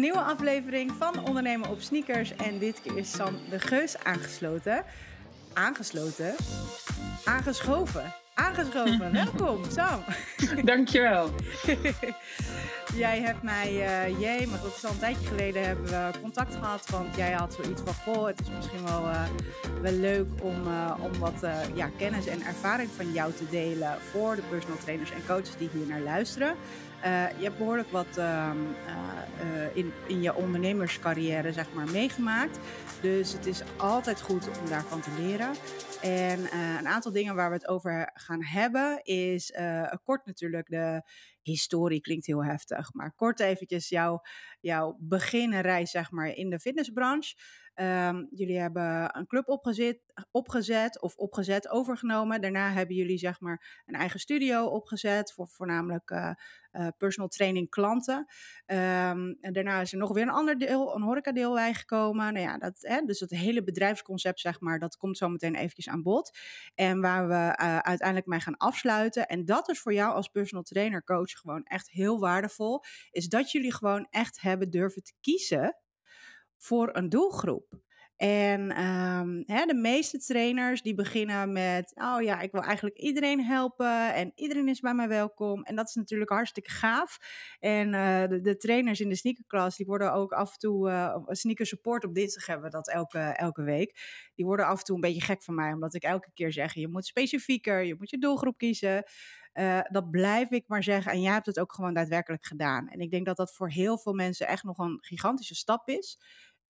Een nieuwe aflevering van Ondernemen op Sneakers. En dit keer is Sam de Geus aangesloten. Aangesloten? Aangeschoven. Aangeschoven. Welkom, Sam. Dankjewel. jij hebt mij, uh, maar dat is al een tijdje geleden, hebben we contact gehad. Want jij had zoiets van, goh, het is misschien wel, uh, wel leuk om, uh, om wat ja, kennis en ervaring van jou te delen voor de personal trainers en coaches die hier naar luisteren. je hebt behoorlijk wat uh, uh, in, in je ondernemerscarrière zeg maar, meegemaakt. Dus het is altijd goed om daarvan te leren. En uh, een aantal dingen waar we het over gaan hebben is kort natuurlijk de historie, klinkt heel heftig. Maar kort eventjes jouw, jouw beginreis zeg maar, in de fitnessbranche. Um, jullie hebben een club opgezet, opgezet of opgezet overgenomen. Daarna hebben jullie zeg maar een eigen studio opgezet voor voornamelijk uh, uh, personal training klanten. Um, en daarna is er nog weer een ander deel, een horecadeel bijgekomen. Nou ja, dat, hè, dus het hele bedrijfsconcept zeg maar, dat komt zo meteen eventjes aan bod. En waar we uh, uiteindelijk mee gaan afsluiten. En dat is voor jou als personal trainer coach gewoon echt heel waardevol. Is dat jullie gewoon echt hebben durven te kiezen voor een doelgroep. En um, hè, de meeste trainers die beginnen met, oh ja, ik wil eigenlijk iedereen helpen en iedereen is bij mij welkom. En dat is natuurlijk hartstikke gaaf. En uh, de, trainers in de sneakerklas, die worden ook af en toe, uh, sneaker support op dinsdag hebben we dat elke, elke week. Die worden af en toe een beetje gek van mij, omdat ik elke keer zeg, je moet specifieker, je moet je doelgroep kiezen. Uh, dat blijf ik maar zeggen. En jij hebt het ook gewoon daadwerkelijk gedaan. En ik denk dat dat voor heel veel mensen echt nog een gigantische stap is.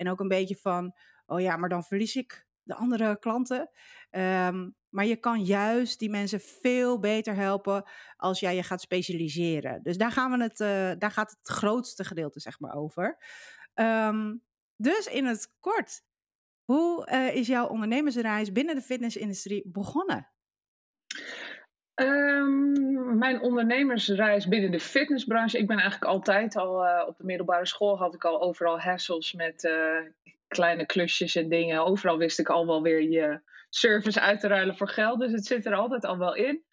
En ook een beetje van, oh ja, maar dan verlies ik de andere klanten. Um, maar je kan juist die mensen veel beter helpen als jij je gaat specialiseren. Dus daar, gaan we het, uh, daar gaat het grootste gedeelte zeg maar over. Um, dus in het kort, hoe uh, is jouw ondernemersreis binnen de fitnessindustrie begonnen? Um, mijn ondernemersreis binnen de fitnessbranche. Ik ben eigenlijk altijd al uh, op de middelbare school had ik al overal hassles met uh, kleine klusjes en dingen. Overal wist ik al wel weer je service uit te ruilen voor geld. Dus het zit er altijd al wel in.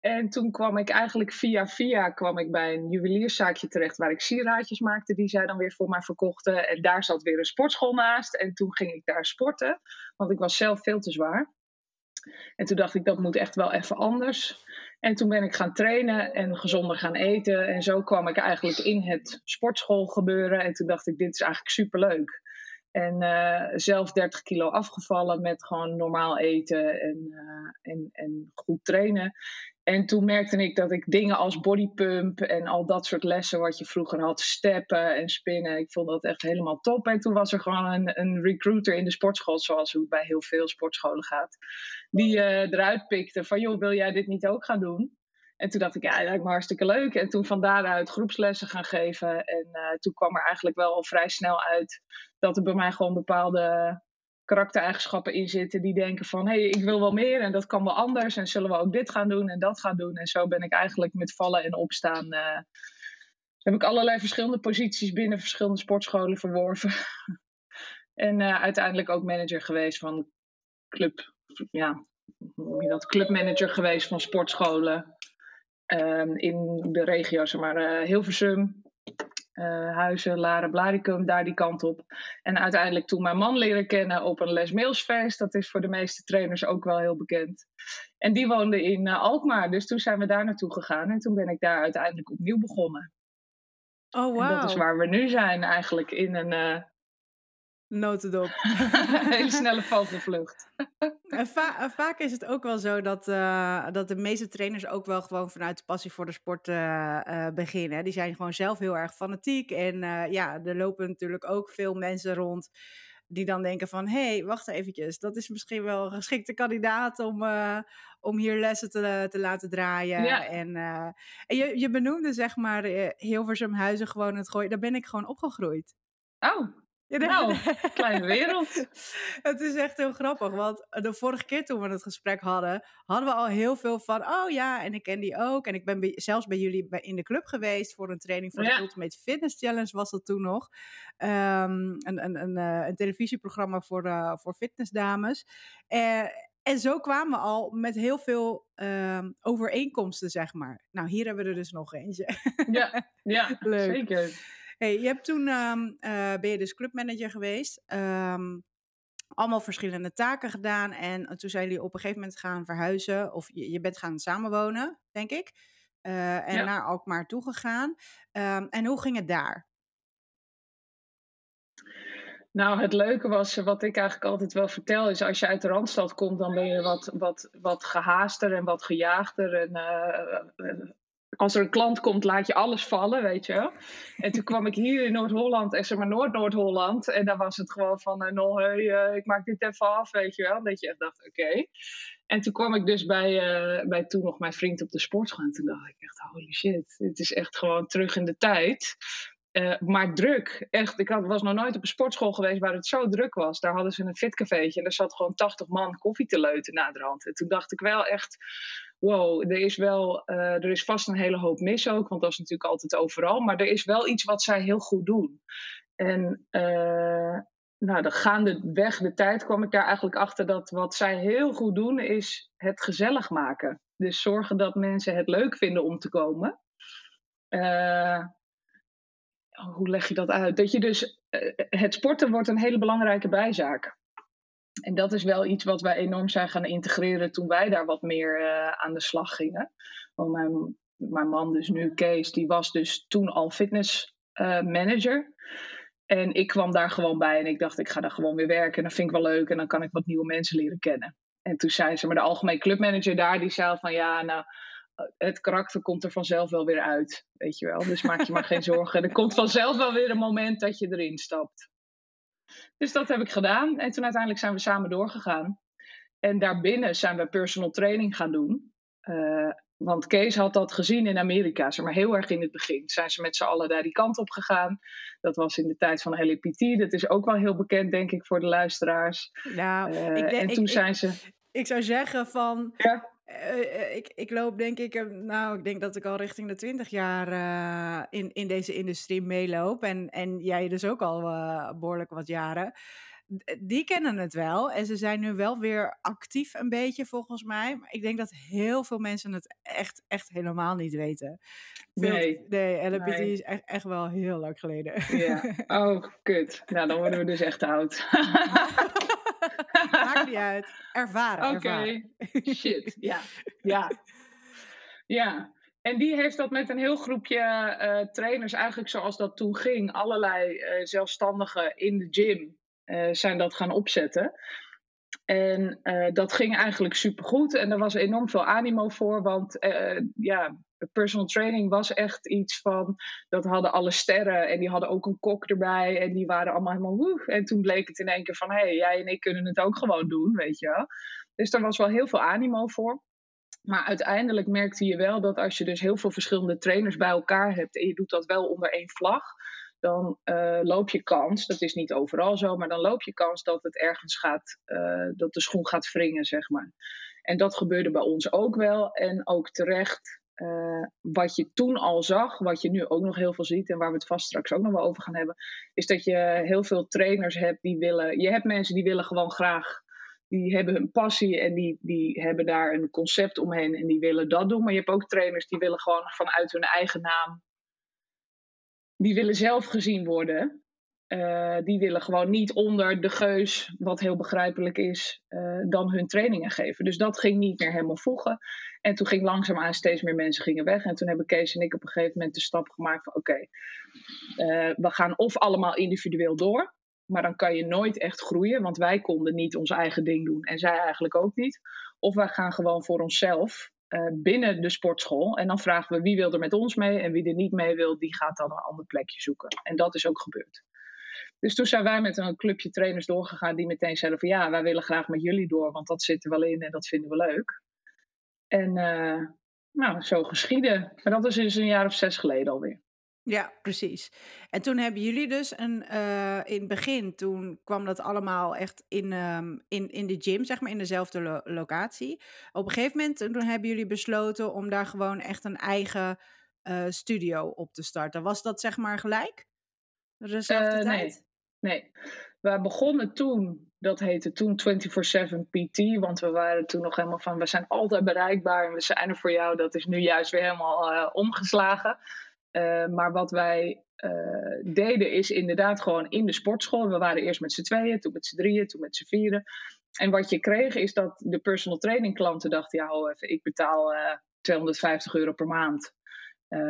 En toen kwam ik eigenlijk via via kwam ik bij een juwelierszaakje terecht waar ik sieraadjes maakte die zij dan weer voor mij verkochten. En daar zat weer een sportschool naast. En toen ging ik daar sporten, want ik was zelf veel te zwaar. En toen dacht ik, dat moet echt wel even anders. En toen ben ik gaan trainen en gezonder gaan eten. En zo kwam ik eigenlijk in het sportschool gebeuren. En toen dacht ik, dit is eigenlijk superleuk. En uh, zelf 30 kilo afgevallen met gewoon normaal eten en, uh, en, en goed trainen. En toen merkte ik dat ik dingen als bodypump en al dat soort lessen wat je vroeger had, steppen en spinnen, ik vond dat echt helemaal top. En toen was er gewoon een, een recruiter in de sportschool, zoals het bij heel veel sportscholen gaat, die uh, eruit pikte van, joh, wil jij dit niet ook gaan doen? En toen dacht ik, ja, dat lijkt me hartstikke leuk. En toen van daaruit groepslessen gaan geven. En uh, toen kwam er eigenlijk wel al vrij snel uit dat er bij mij gewoon bepaalde karaktereigenschappen in zitten die denken van hé, hey, ik wil wel meer en dat kan wel anders en zullen we ook dit gaan doen en dat gaan doen. En zo ben ik eigenlijk met vallen en opstaan. Uh, heb ik allerlei verschillende posities binnen verschillende sportscholen verworven. en uh, uiteindelijk ook manager geweest van club, ja, hoe noem je dat? Clubmanager geweest van sportscholen. Um, in de regio, zeg maar, uh, Hilversum, uh, Huizen, Laren, Blaricum, daar die kant op. En uiteindelijk toen mijn man leren kennen op een Les Mailsfeest. Dat is voor de meeste trainers ook wel heel bekend. En die woonde in uh, Alkmaar, dus toen zijn we daar naartoe gegaan. En toen ben ik daar uiteindelijk opnieuw begonnen. Oh, wow. En dat is waar we nu zijn eigenlijk, in een... Notendop. hele snelle vogelvlucht. En va vaak is het ook wel zo dat, uh, dat de meeste trainers ook wel gewoon vanuit de passie voor de sport uh, uh, beginnen. Die zijn gewoon zelf heel erg fanatiek. En ja, er lopen natuurlijk ook veel mensen rond die dan denken van... hé, hey, wacht eventjes, dat is misschien wel een geschikte kandidaat om, om hier lessen te, te laten draaien. Ja. En, en je, je benoemde zeg maar Hilversum Huizen gewoon het gooien. Daar ben ik gewoon opgegroeid. Oh, nou, kleine wereld. het is echt heel grappig, want de vorige keer toen we het gesprek hadden, hadden we al heel veel van, oh ja, en ik ken die ook. En ik ben bij, zelfs bij jullie bij, in de club geweest voor een training voor ja. de Ultimate Fitness Challenge was dat toen nog. Um, een, een, een, een, televisieprogramma voor, uh, voor fitnessdames. Uh, en zo kwamen we al met heel veel um, overeenkomsten, zeg maar. Nou, hier hebben we er dus nog eentje. ja, ja Leuk. zeker. Hey, je hebt toen um, ben je dus clubmanager geweest. Um, allemaal verschillende taken gedaan. En toen zijn jullie op een gegeven moment gaan verhuizen. Of je, je bent gaan samenwonen, denk ik. Uh, en ja. naar Alkmaar toegegaan. Um, en hoe ging het daar? Nou, het leuke was, wat ik eigenlijk altijd wel vertel, is als je uit de Randstad komt, dan ben je wat, wat, wat gehaaster en wat gejaagder. En uh, als er een klant komt, laat je alles vallen, weet je wel. En toen kwam ik hier in Noord-Holland, en zeg maar Noord-Noord-Holland. En dan was het gewoon van, uh, hey, uh, ik maak dit even af, weet je wel. Dat je echt dacht, oké. En toen kwam ik dus bij, uh, bij toen nog mijn vriend op de sportschool. En toen dacht ik echt, holy shit, dit is echt gewoon terug in de tijd. Maar druk. Echt, ik had, was nog nooit op een sportschool geweest waar het zo druk was. Daar hadden ze een fitcafeetje en er zat gewoon 80 man koffie te leuten na de hand. En toen dacht ik wel echt, wow, er is wel, uh, er is vast een hele hoop mis ook, want dat is natuurlijk altijd overal. Maar er is wel iets wat zij heel goed doen. En uh, nou, de gaandeweg de tijd kwam ik daar eigenlijk achter dat wat zij heel goed doen is het gezellig maken. Dus zorgen dat mensen het leuk vinden om te komen. Uh, hoe leg je dat uit? Dat je dus, het sporten wordt een hele belangrijke bijzaak. En dat is wel iets wat wij enorm zijn gaan integreren toen wij daar wat meer uh, aan de slag gingen. Want mijn, mijn man, dus nu Kees, die was dus toen al fitness uh, manager. En ik kwam daar gewoon bij en ik dacht, ik ga daar gewoon weer werken. En dat vind ik wel leuk en dan kan ik wat nieuwe mensen leren kennen. En toen zei ze, maar de algemeen clubmanager daar, die zei van ja, nou, het karakter komt er vanzelf wel weer uit. Weet je wel, dus maak je maar geen zorgen. Er komt vanzelf wel weer een moment dat je erin stapt. Dus dat heb ik gedaan. En toen uiteindelijk zijn we samen doorgegaan. En daarbinnen zijn we personal training gaan doen. Uh, want Kees had dat gezien in Amerika, zeg maar heel erg in het begin. Zijn ze met z'n allen daar die kant op gegaan. Dat was in de tijd van LAPT. Dat is ook wel heel bekend, denk ik, voor de luisteraars. Nou, uh, ik denk, en toen ik, zijn ze. Ik zou zeggen van. Ja? Uh, ik, ik loop denk ik, nou, ik denk dat ik al richting de 20 jaar uh, in, in deze industrie meeloop. En, en jij dus ook al behoorlijk wat jaren. Die kennen het wel en ze zijn nu wel weer actief een beetje volgens mij. Maar ik denk dat heel veel mensen het echt, echt helemaal niet weten. Nee. Nee, nee. is echt, echt wel heel lang geleden. Ja. Oh, kut. Nou, dan worden we dus echt oud. Maakt niet uit. Ervaren. Oké. Okay. Shit. Ja. Ja. Ja. En die heeft dat met een heel groepje uh, trainers, eigenlijk zoals dat toen ging, allerlei uh, zelfstandigen in de gym uh, zijn dat gaan opzetten. En dat ging eigenlijk supergoed. En er was enorm veel animo voor, want ja, personal training was echt iets van, dat hadden alle sterren en die hadden ook een kok erbij en die waren allemaal helemaal woe. En toen bleek het in één keer van, hé, hey, jij en ik kunnen het ook gewoon doen, weet je wel. Dus daar was wel heel veel animo voor. Maar uiteindelijk merkte je wel dat als je dus heel veel verschillende trainers bij elkaar hebt en je doet dat wel onder één vlag, dan uh, loop je kans, dat is niet overal zo, maar dan loop je kans dat het ergens gaat, uh, dat de schoen gaat wringen, zeg maar. En dat gebeurde bij ons ook wel en ook terecht. Uh, wat je toen al zag, wat je nu ook nog heel veel ziet en waar we het vast straks ook nog wel over gaan hebben, is dat je heel veel trainers hebt die willen. Je hebt mensen die willen gewoon graag, die hebben hun passie en die, die hebben daar een concept omheen en die willen dat doen. Maar je hebt ook trainers die willen gewoon vanuit hun eigen naam, die willen zelf gezien worden. Uh, die willen gewoon niet onder de geus, wat heel begrijpelijk is, uh, dan hun trainingen geven. Dus dat ging niet meer helemaal voegen. En toen ging langzaamaan steeds meer mensen gingen weg. En toen hebben Kees en ik op een gegeven moment de stap gemaakt van oké, uh, we gaan of allemaal individueel door. Maar dan kan je nooit echt groeien, want wij konden niet ons eigen ding doen en zij eigenlijk ook niet. Of wij gaan gewoon voor onszelf binnen de sportschool. En dan vragen we wie wil er met ons mee en wie er niet mee wil, die gaat dan een ander plekje zoeken. En dat is ook gebeurd. Dus toen zijn wij met een clubje trainers doorgegaan die meteen zeiden van ja, wij willen graag met jullie door, want dat zit er wel in en dat vinden we leuk. En uh, nou, zo geschieden. Maar dat is dus een jaar of zes geleden alweer. Ja, precies. En toen hebben jullie dus een, uh, in het begin, toen kwam dat allemaal echt in, um, in, in de gym, zeg maar, in dezelfde lo locatie. Op een gegeven moment, toen hebben jullie besloten om daar gewoon echt een eigen uh, studio op te starten. Was dat zeg maar gelijk? Dezelfde uh, tijd? Nee, nee. We begonnen toen dat heette toen 24-7 PT, want we waren toen nog helemaal van, we zijn altijd bereikbaar en we zijn er voor jou. Dat is nu juist weer helemaal omgeslagen. Uh, maar wat wij deden is inderdaad gewoon in de sportschool. We waren eerst met z'n tweeën, toen met z'n drieën, toen met z'n vieren. En wat je kreeg is dat de personal training klanten dachten, ja, oh even, ik betaal 250 euro per maand.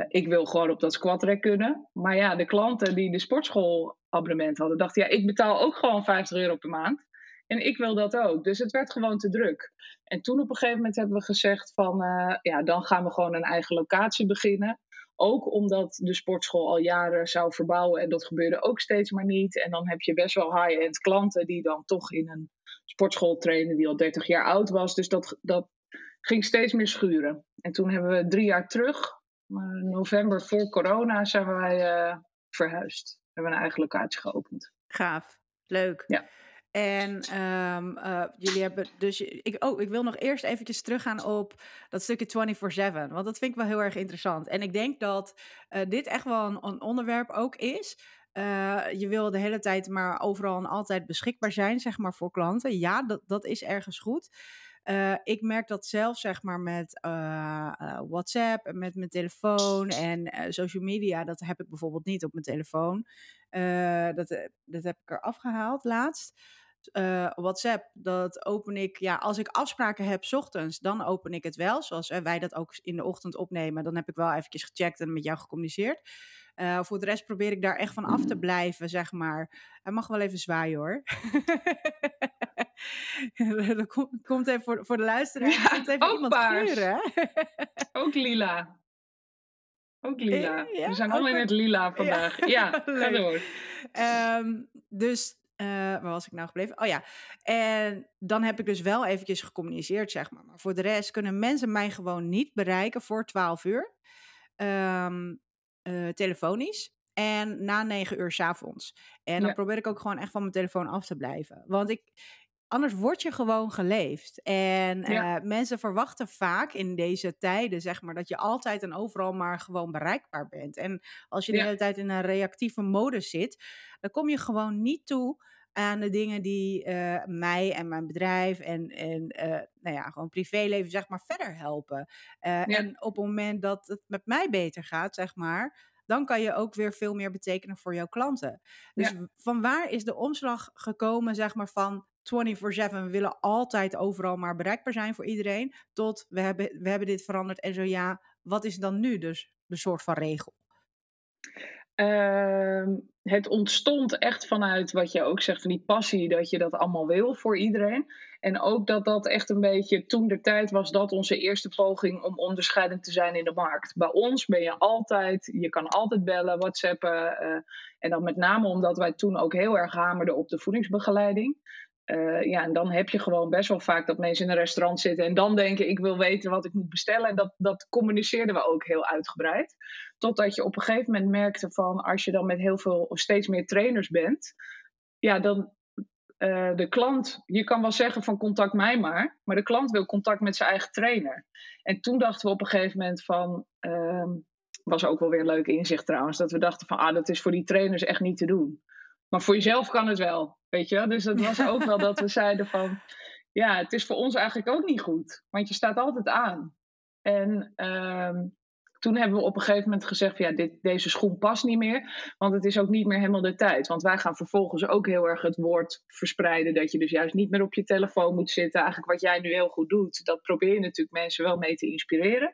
ik wil gewoon op dat squatrack kunnen. Maar ja, de klanten die de sportschoolabonnement hadden, dachten, ja, ik betaal ook gewoon 50 euro per maand. En ik wil dat ook. Dus het werd gewoon te druk. En toen op een gegeven moment hebben we gezegd van, ja, dan gaan we gewoon een eigen locatie beginnen. Ook omdat de sportschool al jaren zou verbouwen en dat gebeurde ook steeds maar niet. En dan heb je best wel high-end klanten die dan toch in een sportschool trainen die al 30 jaar oud was. Dus dat, dat ging steeds meer schuren. En toen hebben we drie jaar terug, november voor corona, zijn wij uh, verhuisd. We hebben een eigen locatie geopend. Gaaf, leuk. Ja. En um, uh, jullie hebben dus. Ik, oh, ik wil nog eerst eventjes teruggaan op dat stukje 24-7. Want dat vind ik wel heel erg interessant. En ik denk dat uh, dit echt wel een, een, onderwerp ook is. Uh, je wil de hele tijd maar overal en altijd beschikbaar zijn, zeg maar, voor klanten. Ja, dat, dat is ergens goed. Ik merk dat zelf, zeg maar, met WhatsApp en met mijn telefoon en social media. Dat heb ik bijvoorbeeld niet op mijn telefoon. dat, dat heb ik er afgehaald laatst uh, WhatsApp, dat open ik, ja, als ik afspraken heb s ochtends, dan open ik het wel. Zoals uh, wij dat ook in de ochtend opnemen. Dan heb ik wel eventjes gecheckt en met jou gecommuniceerd. Uh, voor de rest probeer ik daar echt van af te blijven, zeg maar. Hij mag wel even zwaaien hoor. dat komt, komt even voor, voor de luisteraar. Ja, komt even ook iemand ook lila. Ook lila. Ja, We zijn allemaal in het lila vandaag. Ja, ja ga door. Um, dus uh, waar was ik nou gebleven? Oh ja, en dan heb ik dus wel eventjes gecommuniceerd, zeg maar. Maar voor de rest kunnen mensen mij gewoon niet bereiken voor 12 uur. Um, uh, telefonisch. En na 9 uur s avonds. En dan ja. probeer ik ook gewoon echt van mijn telefoon af te blijven. Want ik, anders word je gewoon geleefd. En ja. uh, mensen verwachten vaak in deze tijden, zeg maar, dat je altijd en overal maar gewoon bereikbaar bent. En als je de hele tijd in een reactieve modus zit, dan kom je gewoon niet toe aan de dingen die uh, mij en mijn bedrijf en, en uh, nou ja, gewoon privéleven, zeg maar, verder helpen. Ja. En op het moment dat het met mij beter gaat, zeg maar, dan kan je ook weer veel meer betekenen voor jouw klanten. Dus ja. van waar is de omslag gekomen, zeg maar, van 24-7, we willen altijd overal maar bereikbaar zijn voor iedereen, tot we hebben, we hebben dit veranderd en zo ja, wat is dan nu dus de soort van regel? Uh, het ontstond echt vanuit wat je ook zegt, van die passie, dat je dat allemaal wil voor iedereen. En ook dat dat echt een beetje, toen de tijd was dat onze eerste poging om onderscheidend te zijn in de markt. Bij ons ben je altijd, je kan altijd bellen, whatsappen. Uh, en dan met name omdat wij toen ook heel erg hamerden op de voedingsbegeleiding. Uh, ja, en dan heb je gewoon best wel vaak dat mensen in een restaurant zitten en dan denken: ik wil weten wat ik moet bestellen. En dat, dat communiceerden we ook heel uitgebreid. Totdat je op een gegeven moment merkte van als je dan met heel veel of steeds meer trainers bent, ja, dan uh, de klant, je kan wel zeggen van contact mij maar, maar de klant wil contact met zijn eigen trainer. En toen dachten we op een gegeven moment van, uh, was ook wel weer een leuk inzicht trouwens, dat we dachten van ah, dat is voor die trainers echt niet te doen. Maar voor jezelf kan het wel, weet je. Dus dat was ook wel dat we zeiden van, ja, het is voor ons eigenlijk ook niet goed, want je staat altijd aan. En uh, toen hebben we op een gegeven moment gezegd: van, ja, dit, deze schoen past niet meer. Want het is ook niet meer helemaal de tijd. Want wij gaan vervolgens ook heel erg het woord verspreiden. Dat je dus juist niet meer op je telefoon moet zitten. Eigenlijk wat jij nu heel goed doet. Dat probeer je natuurlijk mensen wel mee te inspireren.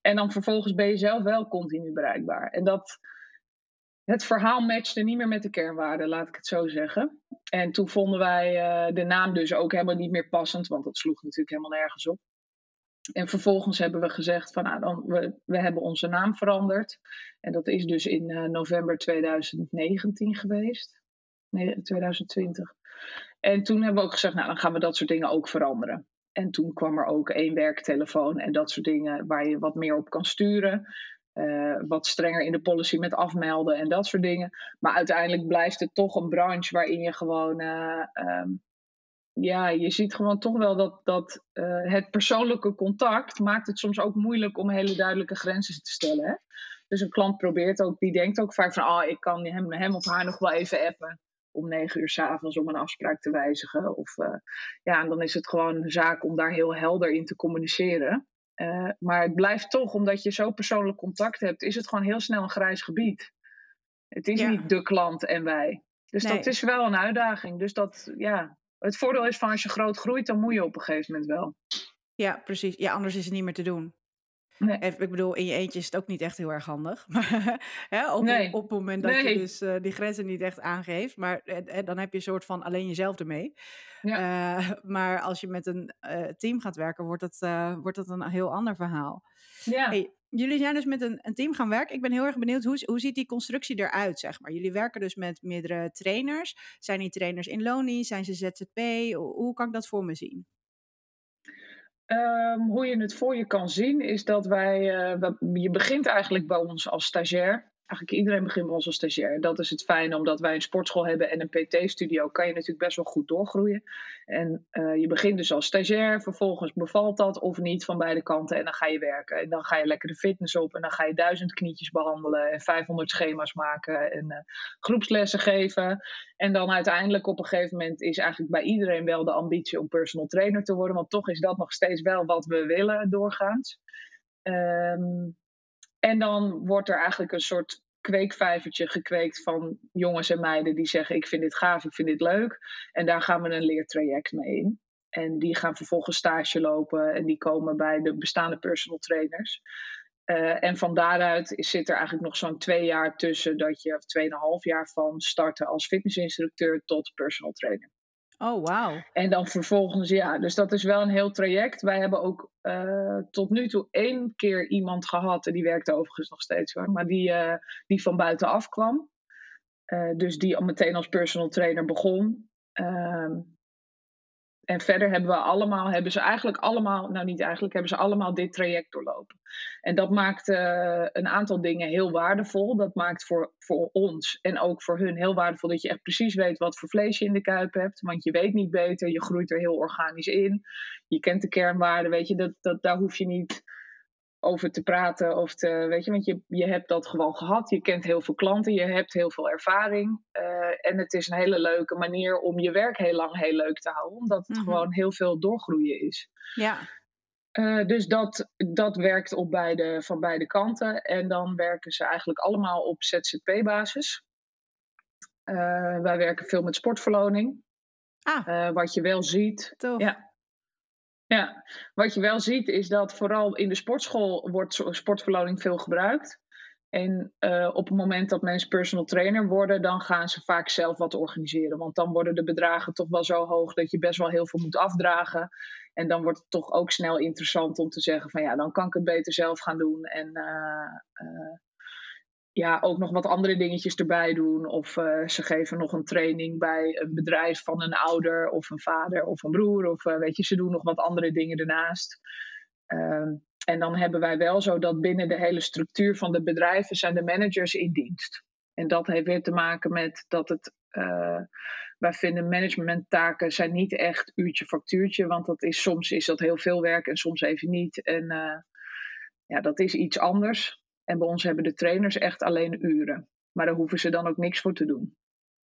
En dan vervolgens ben je zelf wel continu bereikbaar. En dat. Het verhaal matchte niet meer met de kernwaarden, laat ik het zo zeggen. En toen vonden wij uh, de naam dus ook helemaal niet meer passend, want dat sloeg natuurlijk helemaal nergens op. En vervolgens hebben we gezegd van nou, dan, we, we hebben onze naam veranderd. En dat is dus in uh, november 2019 geweest. Nee, 2020. En toen hebben we ook gezegd, nou dan gaan we dat soort dingen ook veranderen. En toen kwam er ook één werktelefoon en dat soort dingen waar je wat meer op kan sturen. Uh, wat strenger in de policy met afmelden en dat soort dingen. Maar uiteindelijk blijft het toch een branche waarin je gewoon uh, um, ja, je ziet gewoon toch wel dat, dat uh, het persoonlijke contact maakt het soms ook moeilijk om hele duidelijke grenzen te stellen. Hè? Dus een klant probeert ook, die denkt ook vaak van, ah, oh, ik kan hem, hem of haar nog wel even appen om negen uur s'avonds om een afspraak te wijzigen. Of, uh, ja, en dan is het gewoon een zaak om daar heel helder in te communiceren. Uh, maar het blijft toch, omdat je zo persoonlijk contact hebt, is het gewoon heel snel een grijs gebied. Het is niet de klant en wij. Dus dat is wel een uitdaging. Dus dat, ja, het voordeel is van als je groot groeit, dan moet je op een gegeven moment wel. Ja, precies. Ja, anders is het niet meer te doen. Nee. ik bedoel, in je eentje is het ook niet echt heel erg handig. Maar hè, op, op het moment dat je dus uh, die grenzen niet echt aangeeft. Maar eh, eh, dan heb je een soort van alleen jezelf ermee. Ja. Uh, maar als je met een team gaat werken, wordt dat, wordt dat een heel ander verhaal. Ja. Hey, jullie zijn dus met een, een, team gaan werken. Ik ben heel erg benieuwd, hoe, hoe ziet die constructie eruit, zeg maar? Jullie werken dus met meerdere trainers. Zijn die trainers in Loni? Zijn ze ZZP? Hoe, kan ik dat voor me zien? Um, hoe je het voor je kan zien is dat wij, uh, je begint eigenlijk bij ons als stagiair eigenlijk iedereen begint bij ons als stagiair. Dat is het fijne, omdat wij een sportschool hebben en een PT-studio, kan je natuurlijk best wel goed doorgroeien. En uh, je begint dus als stagiair, vervolgens bevalt dat of niet van beide kanten en dan ga je werken. En dan ga je lekker de fitness op en dan ga je duizend knietjes behandelen en 500 schema's maken en uh, groepslessen geven. En dan uiteindelijk op een gegeven moment is eigenlijk bij iedereen wel de ambitie om personal trainer te worden, want toch is dat nog steeds wel wat we willen doorgaans. Um, en dan wordt er eigenlijk een soort kweekvijvertje gekweekt van jongens en meiden die zeggen: Ik vind dit gaaf, ik vind dit leuk. En daar gaan we een leertraject mee in. En die gaan vervolgens stage lopen en die komen bij de bestaande personal trainers. Uh, en van daaruit zit er eigenlijk nog zo'n twee jaar tussen dat je, of tweeënhalf jaar van starten als fitnessinstructeur tot personal trainer. Oh, wauw. En dan vervolgens, ja, dus dat is wel een heel traject. Wij hebben ook uh, tot nu toe één keer iemand gehad, en die werkte overigens nog steeds hoor, maar die, uh, die van buitenaf kwam. Uh, dus die meteen als personal trainer begon. Ehm, en verder hebben we allemaal, hebben ze eigenlijk allemaal, nou niet eigenlijk, hebben ze allemaal dit traject doorlopen. En dat maakt uh, een aantal dingen heel waardevol. Dat maakt voor, voor ons en ook voor hun heel waardevol dat je echt precies weet wat voor vlees je in de kuip hebt. Want je weet niet beter, je groeit er heel organisch in. Je kent de kernwaarden, weet je, dat, dat, daar hoef je niet over te praten. Of te, weet je, want je, je hebt dat gewoon gehad. Je kent heel veel klanten, je hebt heel veel ervaring. Uh, en het is een hele leuke manier om je werk heel lang heel leuk te houden. Omdat het mhm. gewoon heel veel doorgroeien is. Ja. Uh, dus dat, dat werkt op beide, van beide kanten. En dan werken ze eigenlijk allemaal op ZZP-basis. Uh, wij werken veel met sportverloning. Ah. wat je wel ziet. Ja, ja, wat je wel ziet is dat vooral in de sportschool wordt sportverloning veel gebruikt. En uh, op het moment dat mensen personal trainer worden, dan gaan ze vaak zelf wat organiseren. Want dan worden de bedragen toch wel zo hoog dat je best wel heel veel moet afdragen. En dan wordt het toch ook snel interessant om te zeggen van ja, dan kan ik het beter zelf gaan doen. En uh, uh, ja, ook nog wat andere dingetjes erbij doen. Of uh, ze geven nog een training bij een bedrijf van een ouder of een vader of een broer. Of uh, weet je, ze doen nog wat andere dingen ernaast. Uh, en dan hebben wij wel zo dat binnen de hele structuur van de bedrijven zijn de managers in dienst. En dat heeft weer te maken met dat het. Uh, wij vinden managementtaken zijn niet echt uurtje factuurtje. Want dat is, soms is dat heel veel werk en soms even niet. En ja, dat is iets anders. En bij ons hebben de trainers echt alleen uren. Maar daar hoeven ze dan ook niks voor te doen.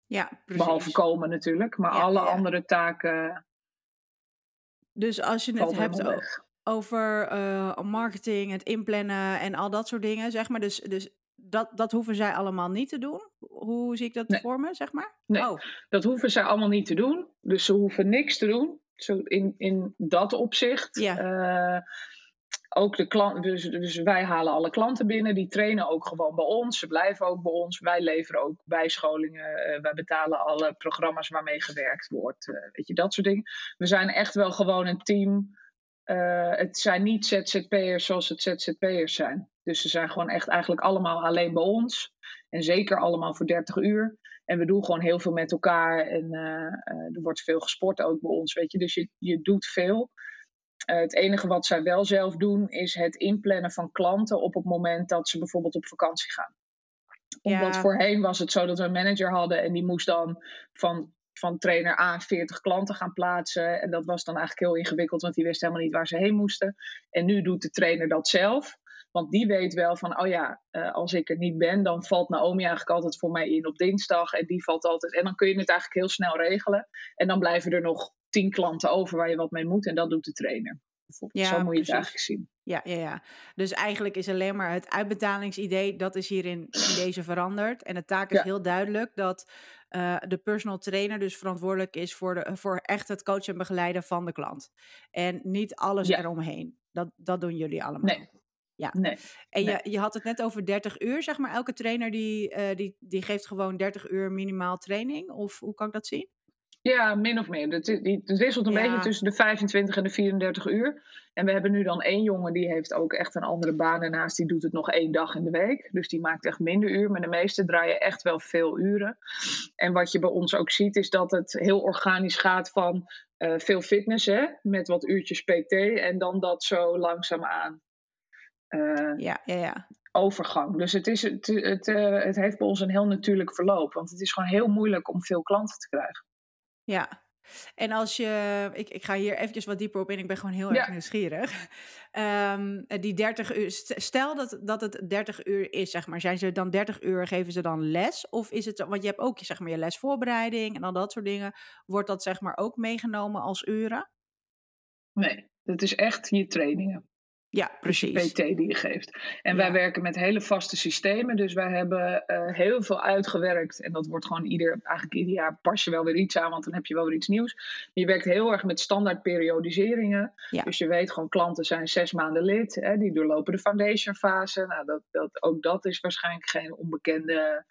Ja, precies. Behalve komen natuurlijk. Maar alle andere taken. Dus als je het hebt over uh, marketing, het inplannen en al dat soort dingen, zeg maar. Dus, dus dat, dat hoeven zij allemaal niet te doen? Hoe zie ik dat voor me, zeg maar? Nee, oh. dat hoeven zij allemaal niet te doen. Dus ze hoeven niks te doen. Zo in, in dat opzicht. Ja. Uh, ook de klant, dus, dus wij halen alle klanten binnen, die trainen ook gewoon bij ons, ze blijven ook bij ons. Wij leveren ook bijscholingen, uh, wij betalen alle programma's waarmee gewerkt wordt, uh, weet je, dat soort dingen. We zijn echt wel gewoon een team. Uh, het zijn niet ZZP'ers zoals het ZZP'ers zijn. Dus ze zijn gewoon echt eigenlijk allemaal alleen bij ons. En zeker allemaal voor 30 uur. En we doen gewoon heel veel met elkaar. En er wordt veel gesport ook bij ons, weet je. Dus je, je doet veel. Uh, het enige wat zij wel zelf doen is het inplannen van klanten op het moment dat ze bijvoorbeeld op vakantie gaan. Omdat voorheen was het zo dat we een manager hadden en die moest dan van, van trainer A 40 klanten gaan plaatsen. En dat was dan eigenlijk heel ingewikkeld, want die wist helemaal niet waar ze heen moesten. En nu doet de trainer dat zelf. Want die weet wel van, oh ja, uh, als ik er niet ben, dan valt Naomi eigenlijk altijd voor mij in op dinsdag. En die valt altijd. En dan kun je het eigenlijk heel snel regelen. En dan blijven er nog tien klanten over waar je wat mee moet. En dat doet de trainer. Bijvoorbeeld. Zo moet je het eigenlijk zien. Ja, ja, ja. Dus eigenlijk is alleen maar het uitbetalingsidee, dat is hierin in deze veranderd. En de taak is heel duidelijk dat uh, de personal trainer dus verantwoordelijk is voor, de, voor echt het coachen en begeleiden van de klant. En niet alles eromheen. Dat, dat doen jullie allemaal. Nee. Ja. Nee. En Je, je had het net over 30 uur, zeg maar. Elke trainer die, uh, die, die geeft gewoon 30 uur minimaal training. Of hoe kan ik dat zien? Ja, min of meer. Het, het wisselt een beetje tussen de 25 en de 34 uur. En we hebben nu dan één jongen die heeft ook echt een andere baan ernaast. Die doet het nog één dag in de week. Dus die maakt echt minder uur. Maar de meeste draaien echt wel veel uren. En wat je bij ons ook ziet is dat het heel organisch gaat van uh, veel fitness. Hè, met wat uurtjes PT. En dan dat zo langzaam aan. Uh, ja, ja, ja overgang. Dus het, is, het, het, uh, het heeft bij ons een heel natuurlijk verloop. Want het is gewoon heel moeilijk om veel klanten te krijgen. Ja. En als je, ik, ik ga hier eventjes wat dieper op in, ik ben gewoon heel erg nieuwsgierig. Um, die 30 uur, stel dat, dat het 30 uur is, zeg maar. Zijn ze dan 30 uur, geven ze dan les? Of is het, want je hebt ook zeg maar, je lesvoorbereiding en al dat soort dingen. Wordt dat zeg maar ook meegenomen als uren? Nee, dat is echt je trainingen. Ja, precies. PT die je geeft. En wij werken met hele vaste systemen. Dus wij hebben uh, heel veel uitgewerkt. En dat wordt gewoon ieder, eigenlijk ieder jaar pas je wel weer iets aan, want dan heb je wel weer iets nieuws. Je werkt heel erg met standaard periodiseringen. Ja. Dus je weet gewoon, klanten zijn zes maanden lid. Hè, die doorlopen de foundation fase. Nou, dat, dat, ook dat is waarschijnlijk geen onbekende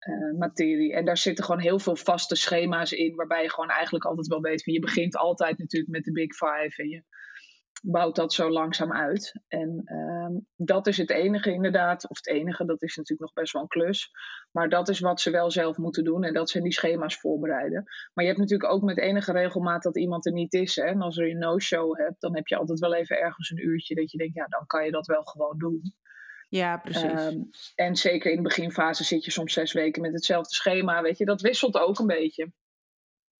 uh, materie. En daar zitten gewoon heel veel vaste schema's in, waarbij je gewoon eigenlijk altijd wel weet van je begint altijd natuurlijk met de Big Five. En je bouwt dat zo langzaam uit. En ehm, dat is het enige inderdaad, of het enige, dat is natuurlijk nog best wel een klus. Maar dat is wat ze wel zelf moeten doen en dat zijn die schema's voorbereiden. Maar je hebt natuurlijk ook met enige regelmaat dat iemand er niet is. Hè? En als er een no-show hebt, dan heb je altijd wel even ergens een uurtje dat je denkt, ja, dan kan je dat wel gewoon doen. Ja, precies. Ehm, en zeker in de beginfase zit je soms zes weken met hetzelfde schema, weet je, dat wisselt ook een beetje.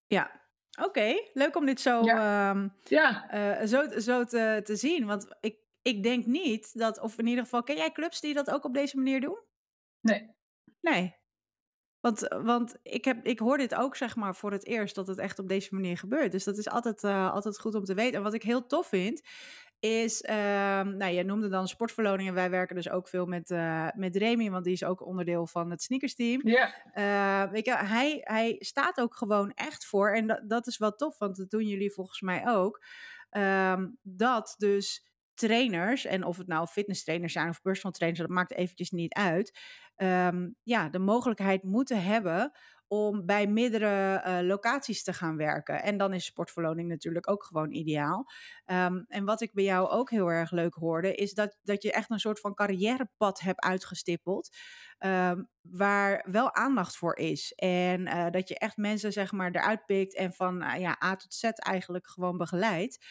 Ja, Oké, leuk om dit zo, ja. Um, ja. Uh, zo, zo te, te zien. Want ik, ik denk niet dat, of in ieder geval, ken jij clubs die dat ook op deze manier doen? Nee. Nee. Want, want ik, heb, ik hoor dit ook zeg maar voor het eerst dat het echt op deze manier gebeurt. Dus dat is altijd, uh, altijd goed om te weten. En wat ik heel tof vind, is, uh, nou je noemde dan sportverloningen. Wij werken dus ook veel met, uh, met Remy, want die is ook onderdeel van het sneakersteam. Ja. Uh, weet je, hij, hij staat ook gewoon echt voor, en dat, dat is wel tof, want dat doen jullie volgens mij ook, um, dat dus trainers, en of het nou fitness trainers zijn of personal trainers, dat maakt eventjes niet uit, um, ja, de mogelijkheid moeten hebben om bij meerdere uh, locaties te gaan werken. En dan is sportverloning natuurlijk ook gewoon ideaal. Um, en wat ik bij jou ook heel erg leuk hoorde, is dat, dat je echt een soort van carrièrepad hebt uitgestippeld. Um, waar wel aandacht voor is. En uh, dat je echt mensen zeg maar eruit pikt en van uh, ja, A tot Z eigenlijk gewoon begeleidt.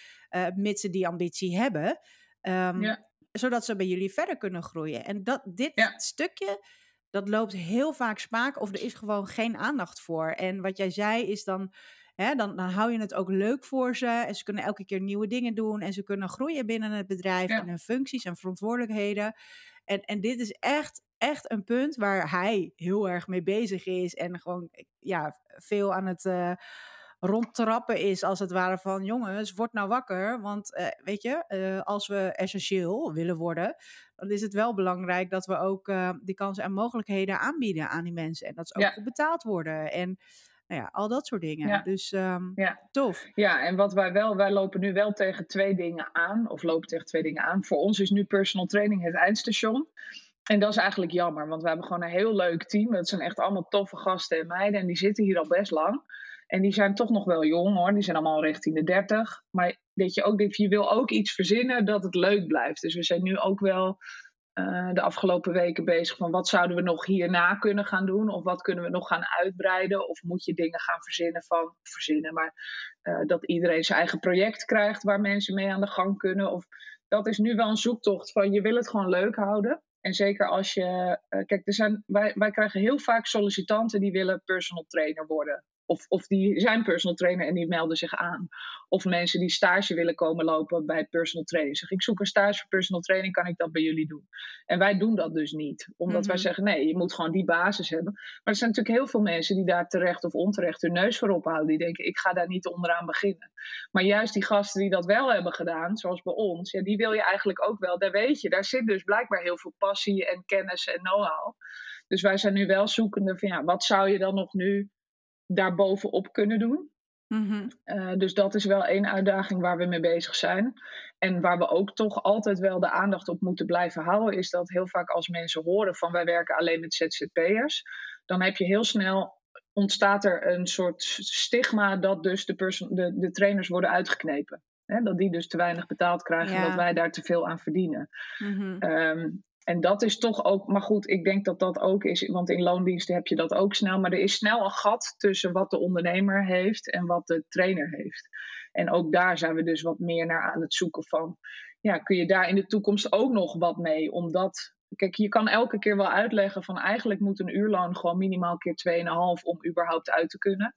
mits ze die ambitie hebben. Um, ja. Zodat ze bij jullie verder kunnen groeien. En dat, dit ja. stukje dat loopt heel vaak spaak of er is gewoon geen aandacht voor. En wat jij zei is dan, hè, dan, dan hou je het ook leuk voor ze en ze kunnen elke keer nieuwe dingen doen en ze kunnen groeien binnen het bedrijf en hun functies en verantwoordelijkheden. En, en dit is echt, echt een punt waar hij heel erg mee bezig is en gewoon ja, veel aan het... Uh, rondtrappen is, als het ware van jongens, word nou wakker. Want uh, weet je, uh, als we essentieel willen worden, dan is het wel belangrijk dat we ook uh, die kansen en mogelijkheden aanbieden aan die mensen. En dat ze ook ja. goed betaald worden. En nou ja, al dat soort dingen. Ja. Dus um, ja. tof. Ja, en wat wij wel, wij lopen nu wel tegen twee dingen aan, of lopen tegen twee dingen aan. Voor ons is nu personal training het eindstation. En dat is eigenlijk jammer, want we hebben gewoon een heel leuk team. Het zijn echt allemaal toffe gasten en meiden en die zitten hier al best lang. En die zijn toch nog wel jong hoor. Die zijn allemaal richting de 30. Maar dat je ook je wil ook iets verzinnen dat het leuk blijft. Dus we zijn nu ook wel uh, de afgelopen weken bezig van wat zouden we nog hierna kunnen gaan doen? Of wat kunnen we nog gaan uitbreiden? Of moet je dingen gaan verzinnen van verzinnen, maar uh, dat iedereen zijn eigen project krijgt waar mensen mee aan de gang kunnen. Of dat is nu wel een zoektocht van je wil het gewoon leuk houden. En zeker als je. Uh, kijk, er zijn, wij, wij krijgen heel vaak sollicitanten die willen personal trainer worden Of, of die zijn personal trainer en die melden zich aan. Of mensen die stage willen komen lopen bij personal training. Zeg, ik zoek een stage voor personal training, kan ik dat bij jullie doen? En wij doen dat dus niet. Omdat wij mhm. zeggen, nee, je moet gewoon die basis hebben. Maar er zijn natuurlijk heel veel mensen die daar terecht of onterecht hun neus voor ophouden. Die denken, ik ga daar niet onderaan beginnen. Maar juist die gasten die dat wel hebben gedaan, zoals bij ons, ja, die wil je eigenlijk ook wel. Daar weet je, daar zit dus blijkbaar heel veel passie en kennis en know-how. Dus wij zijn nu wel zoekende van ja, wat zou je dan nog nu daarbovenop kunnen doen? Mhm. Eh, dus dat is wel één uitdaging waar we mee bezig zijn. En waar we ook toch altijd wel de aandacht op moeten blijven houden, is dat heel vaak als mensen horen van wij werken alleen met ZZP'ers, dan heb je heel snel ontstaat er een soort stigma dat dus de, de, de trainers worden uitgeknepen. Hè? Dat die dus te weinig betaald krijgen en dat wij daar te veel aan verdienen. Mm en dat is toch ook, maar goed, ik denk dat dat ook is, want in loondiensten heb je dat ook snel, maar er is snel een gat tussen wat de ondernemer heeft en wat de trainer heeft. En ook daar zijn we dus wat meer naar aan het zoeken van, ja, kun je daar in de toekomst ook nog wat mee? Omdat, kijk, je kan elke keer wel uitleggen van eigenlijk moet een uurloon gewoon minimaal keer 2,5 om überhaupt uit te kunnen.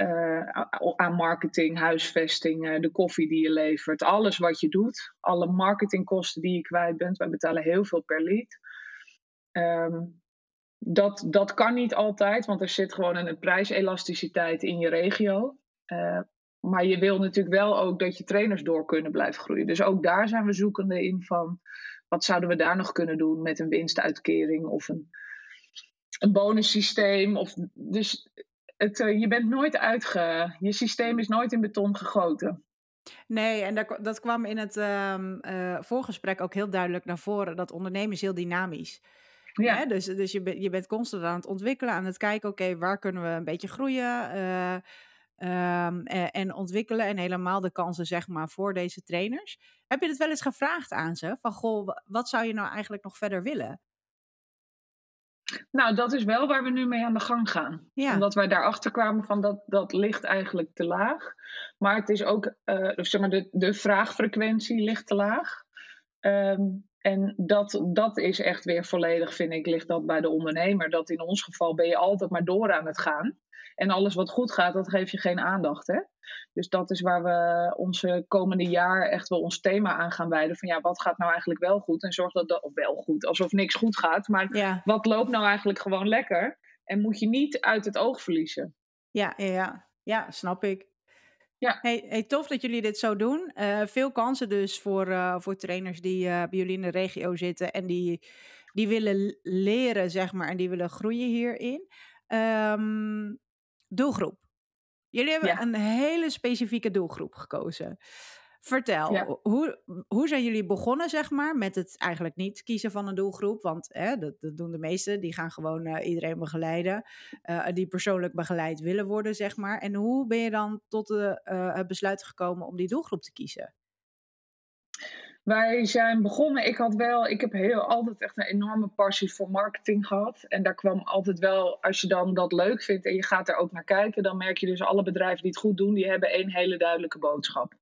Uh, aan marketing, huisvesting, uh, de koffie die je levert, alles wat je doet, alle marketingkosten die je kwijt bent. Wij betalen heel veel per lead. Um, dat, dat kan niet altijd, want er zit gewoon een prijselasticiteit in je regio. Uh, maar je wil natuurlijk wel ook dat je trainers door kunnen blijven groeien. Dus ook daar zijn we zoekende in van wat zouden we daar nog kunnen doen met een winstuitkering of een, een bonussysteem. Of, dus het, eh, je bent nooit uitge... Je systeem is nooit in beton gegoten. Nee, en dat, dat kwam in het um, voorgesprek ook heel duidelijk naar voren. Dat ondernemen is heel dynamisch. Ja. Dus, dus je, ben, je bent constant aan het ontwikkelen, aan het kijken, oké, waar kunnen we een beetje groeien uh, um, en ontwikkelen. En helemaal de kansen, zeg maar, voor deze trainers. Heb je het wel eens gevraagd aan ze? Van, goh, wat zou je nou eigenlijk nog verder willen? Nou, dat is wel waar we nu mee aan de gang gaan. Omdat wij daarachter kwamen van dat, dat ligt eigenlijk te laag. Maar het is ook, uh, zeg maar, de, de vraagfrequentie ligt te laag. Um, en dat, dat is echt weer volledig, vind ik, ligt dat bij de ondernemer. Dat in ons geval ben je altijd maar door aan het gaan. En alles wat goed gaat, dat geef je geen aandacht. Hè? Dus dat is waar we onze komende jaar echt wel ons thema aan gaan wijden. Van ja, wat gaat nou eigenlijk wel goed? En zorg dat dat, of wel goed, alsof niks goed gaat. Maar wat loopt nou eigenlijk gewoon lekker? En moet je niet uit het oog verliezen. Ja, ja, ja. ja snap ik. Ja. Hey, hey, tof dat jullie dit zo doen. Uh, veel kansen dus voor, uh, voor trainers die uh, bij jullie in de regio zitten en die, die willen leren, zeg maar, en die willen groeien hierin. Um, doelgroep. Jullie hebben een hele specifieke doelgroep gekozen. Vertel, hoe, hoe zijn jullie begonnen, zeg maar, met het eigenlijk niet kiezen van een doelgroep? Want hè, dat, dat doen de meesten, die gaan gewoon uh, iedereen begeleiden, uh, die persoonlijk begeleid willen worden, zeg maar. En hoe ben je dan tot de, uh, het besluit gekomen om die doelgroep te kiezen? Wij zijn begonnen, ik had wel, ik heb heel, altijd echt een enorme passie voor marketing gehad. En daar kwam altijd wel, als je dan dat leuk vindt en je gaat er ook naar kijken, dan merk je dus alle bedrijven die het goed doen, die hebben één hele duidelijke boodschap.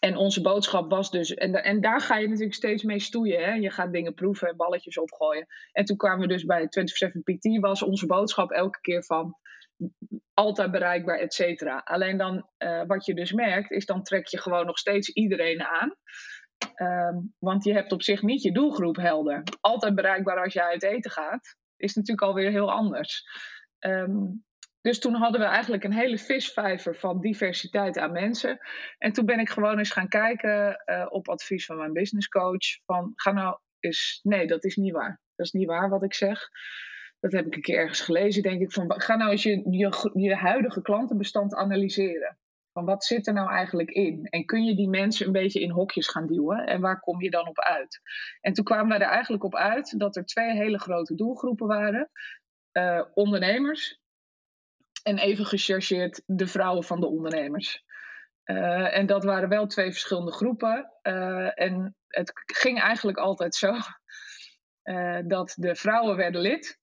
En onze boodschap was dus, en, en daar ga je natuurlijk steeds mee stoeien. Hè? Je gaat dingen proeven en balletjes opgooien. En toen kwamen we dus bij 24-7 PT, was onze boodschap elke keer van altijd bereikbaar, et cetera. Alleen dan, uh, wat je dus merkt, is dan trek je gewoon nog steeds iedereen aan. Um, want je hebt op zich niet je doelgroep helder. Altijd bereikbaar als je uit eten gaat, is natuurlijk alweer heel anders. Um, dus toen hadden we eigenlijk een hele visvijver van diversiteit aan mensen. En toen ben ik gewoon eens gaan kijken uh, op advies van mijn businesscoach. Van ga nou eens, nee, dat is niet waar. Dat is niet waar wat ik zeg. Dat heb ik een keer ergens gelezen, denk ik. Van, ga nou eens je, je, je huidige klantenbestand analyseren. Van wat zit er nou eigenlijk in? En kun je die mensen een beetje in hokjes gaan duwen? En waar kom je dan op uit? En toen kwamen we er eigenlijk op uit dat er twee hele grote doelgroepen waren. Uh, ondernemers en even gechargeerd de vrouwen van de ondernemers. Uh, en dat waren wel twee verschillende groepen. Uh, en het ging eigenlijk altijd zo dat de vrouwen werden lid.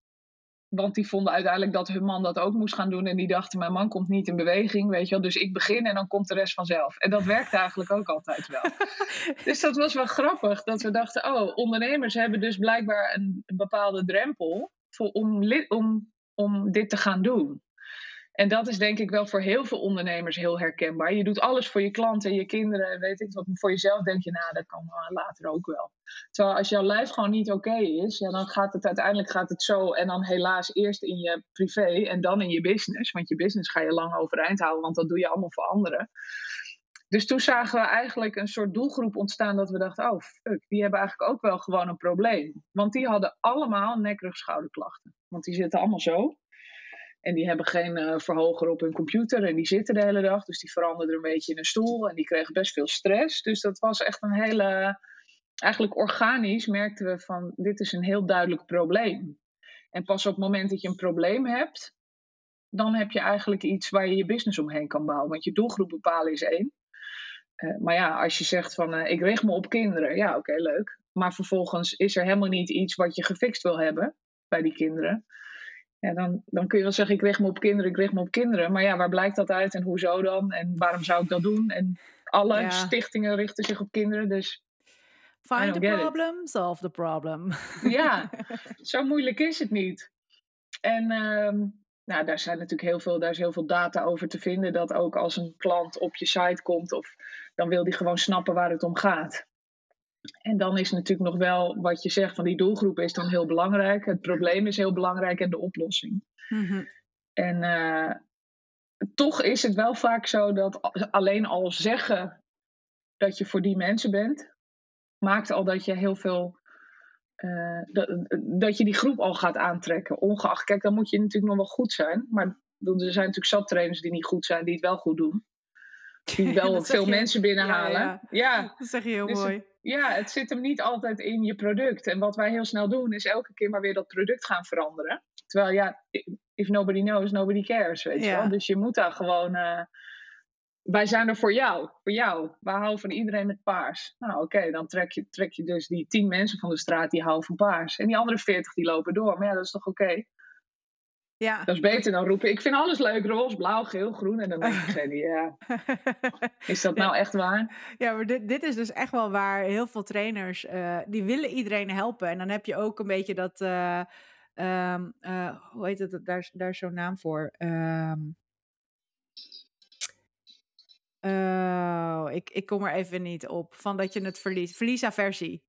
Want die vonden uiteindelijk dat hun man dat ook moest gaan doen. En die dachten, mijn man komt niet in beweging, weet je wel. Dus ik begin en dan komt de rest vanzelf. En dat werkte eigenlijk ook altijd wel. dus dat was wel grappig. Dat we dachten, oh, ondernemers hebben dus blijkbaar een, een bepaalde drempel voor, om, om, om dit te gaan doen. En dat is denk ik wel voor heel veel ondernemers heel herkenbaar. Je doet alles voor je klanten, je kinderen, weet ik wat. Voor jezelf denk je, nou, dat kan later ook wel. Terwijl als jouw lijf gewoon niet oké is, ja, dan gaat het uiteindelijk gaat het zo. En dan helaas eerst in je privé en dan in je business. Want je business ga je lang overeind houden, want dat doe je allemaal voor anderen. Dus toen zagen we eigenlijk een soort doelgroep ontstaan dat we dachten, oh fuck, die hebben eigenlijk ook wel gewoon een probleem. Want die hadden allemaal nek-rug-schouderklachten. Want die zitten allemaal zo. En die hebben geen uh, verhoger op hun computer en die zitten de hele dag. Dus die veranderden een beetje in een stoel en die kregen best veel stress. Dus dat was echt een hele. Eigenlijk organisch merkten we van dit is een heel duidelijk probleem. En pas op het moment dat je een probleem hebt, dan heb je eigenlijk iets waar je je business omheen kan bouwen. Want je doelgroep bepalen is één. Uh, maar ja, als je zegt van uh, ik richt me op kinderen, ja oké, leuk. Maar vervolgens is er helemaal niet iets wat je gefixt wil hebben bij die kinderen. Ja, dan, dan kun je wel zeggen, ik richt me op kinderen, ik richt me op kinderen. Maar ja, waar blijkt dat uit en hoezo dan? En waarom zou ik dat doen? En alle stichtingen richten zich op kinderen, dus... Find the problem, it. solve the problem. Ja, zo moeilijk is het niet. En um, nou, daar, zijn natuurlijk heel veel, daar is heel veel data over te vinden. Dat ook als een klant op je site komt, of, dan wil die gewoon snappen waar het om gaat. En dan is natuurlijk nog wel wat je zegt van die doelgroep is dan heel belangrijk. Het probleem is heel belangrijk en de oplossing. Mm En uh, toch is het wel vaak zo dat alleen al zeggen dat je voor die mensen bent, maakt al dat je heel veel. Uh, dat, dat je die groep al gaat aantrekken. Ongeacht, kijk, dan moet je natuurlijk nog wel goed zijn. Maar er zijn natuurlijk zat trainers die niet goed zijn, die het wel goed doen. Die wel veel mensen binnenhalen. Ja, ja. ja, dat zeg je heel dus mooi ja, het zit hem niet altijd in je product. En wat wij heel snel doen, is elke keer maar weer dat product gaan veranderen. Terwijl ja, if nobody knows, nobody cares, weet je wel. Dus je moet daar gewoon... Uh, wij zijn er voor jou, voor jou. Wij houden van iedereen met paars. Nou oké, dan trek je, trek je dus die tien mensen van de straat die houden van paars. En die andere veertig die lopen door. Maar ja, dat is toch oké? Ja. Dat is beter dan roepen, ik vind alles leuk, roze, blauw, geel, groen. En dan denk ik, ja, is dat nou echt waar? Ja, maar dit, dit is dus echt wel waar heel veel trainers, uh, die willen iedereen helpen. En dan heb je ook een beetje dat, uh, um, uh, hoe heet het, daar, daar is zo'n naam voor. Um, ik, ik kom er even niet op. Van dat je het verliest. Verliesaversie.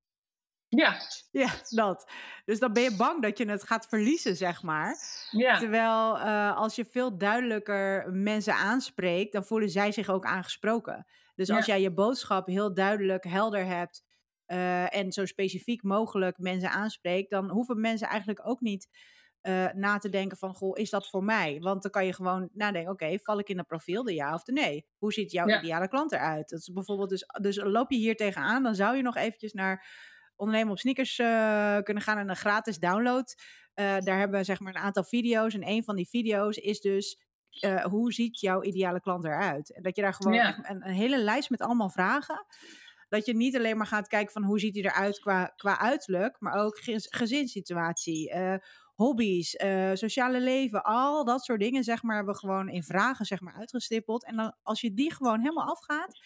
Ja. Ja, dat. Dus dan ben je bang dat je het gaat verliezen, zeg maar. Ja. Terwijl uh, als je veel duidelijker mensen aanspreekt, dan voelen zij zich ook aangesproken. Dus als jij je boodschap heel duidelijk, helder hebt uh, en zo specifiek mogelijk mensen aanspreekt, dan hoeven mensen eigenlijk ook niet uh, na te denken van, goh, is dat voor mij? Want dan kan je gewoon nadenken, oké, val ik in dat profiel, de ja of de nee? Hoe ziet jouw ideale klant eruit? Dat is bijvoorbeeld dus, dus loop je hier tegenaan, dan zou je nog eventjes naar ondernemen op sneakers uh, kunnen gaan en een gratis download. Uh, daar hebben we zeg maar een aantal video's. En een van die video's is dus uh, hoe ziet jouw ideale klant eruit? En dat je daar gewoon ja. een, een, hele lijst met allemaal vragen. Dat je niet alleen maar gaat kijken van hoe ziet hij eruit qua, qua uiterlijk, maar ook gezinssituatie, hobby's, sociale leven, al dat soort dingen zeg maar hebben we gewoon in vragen zeg maar uitgestippeld. En dan als je die gewoon helemaal afgaat,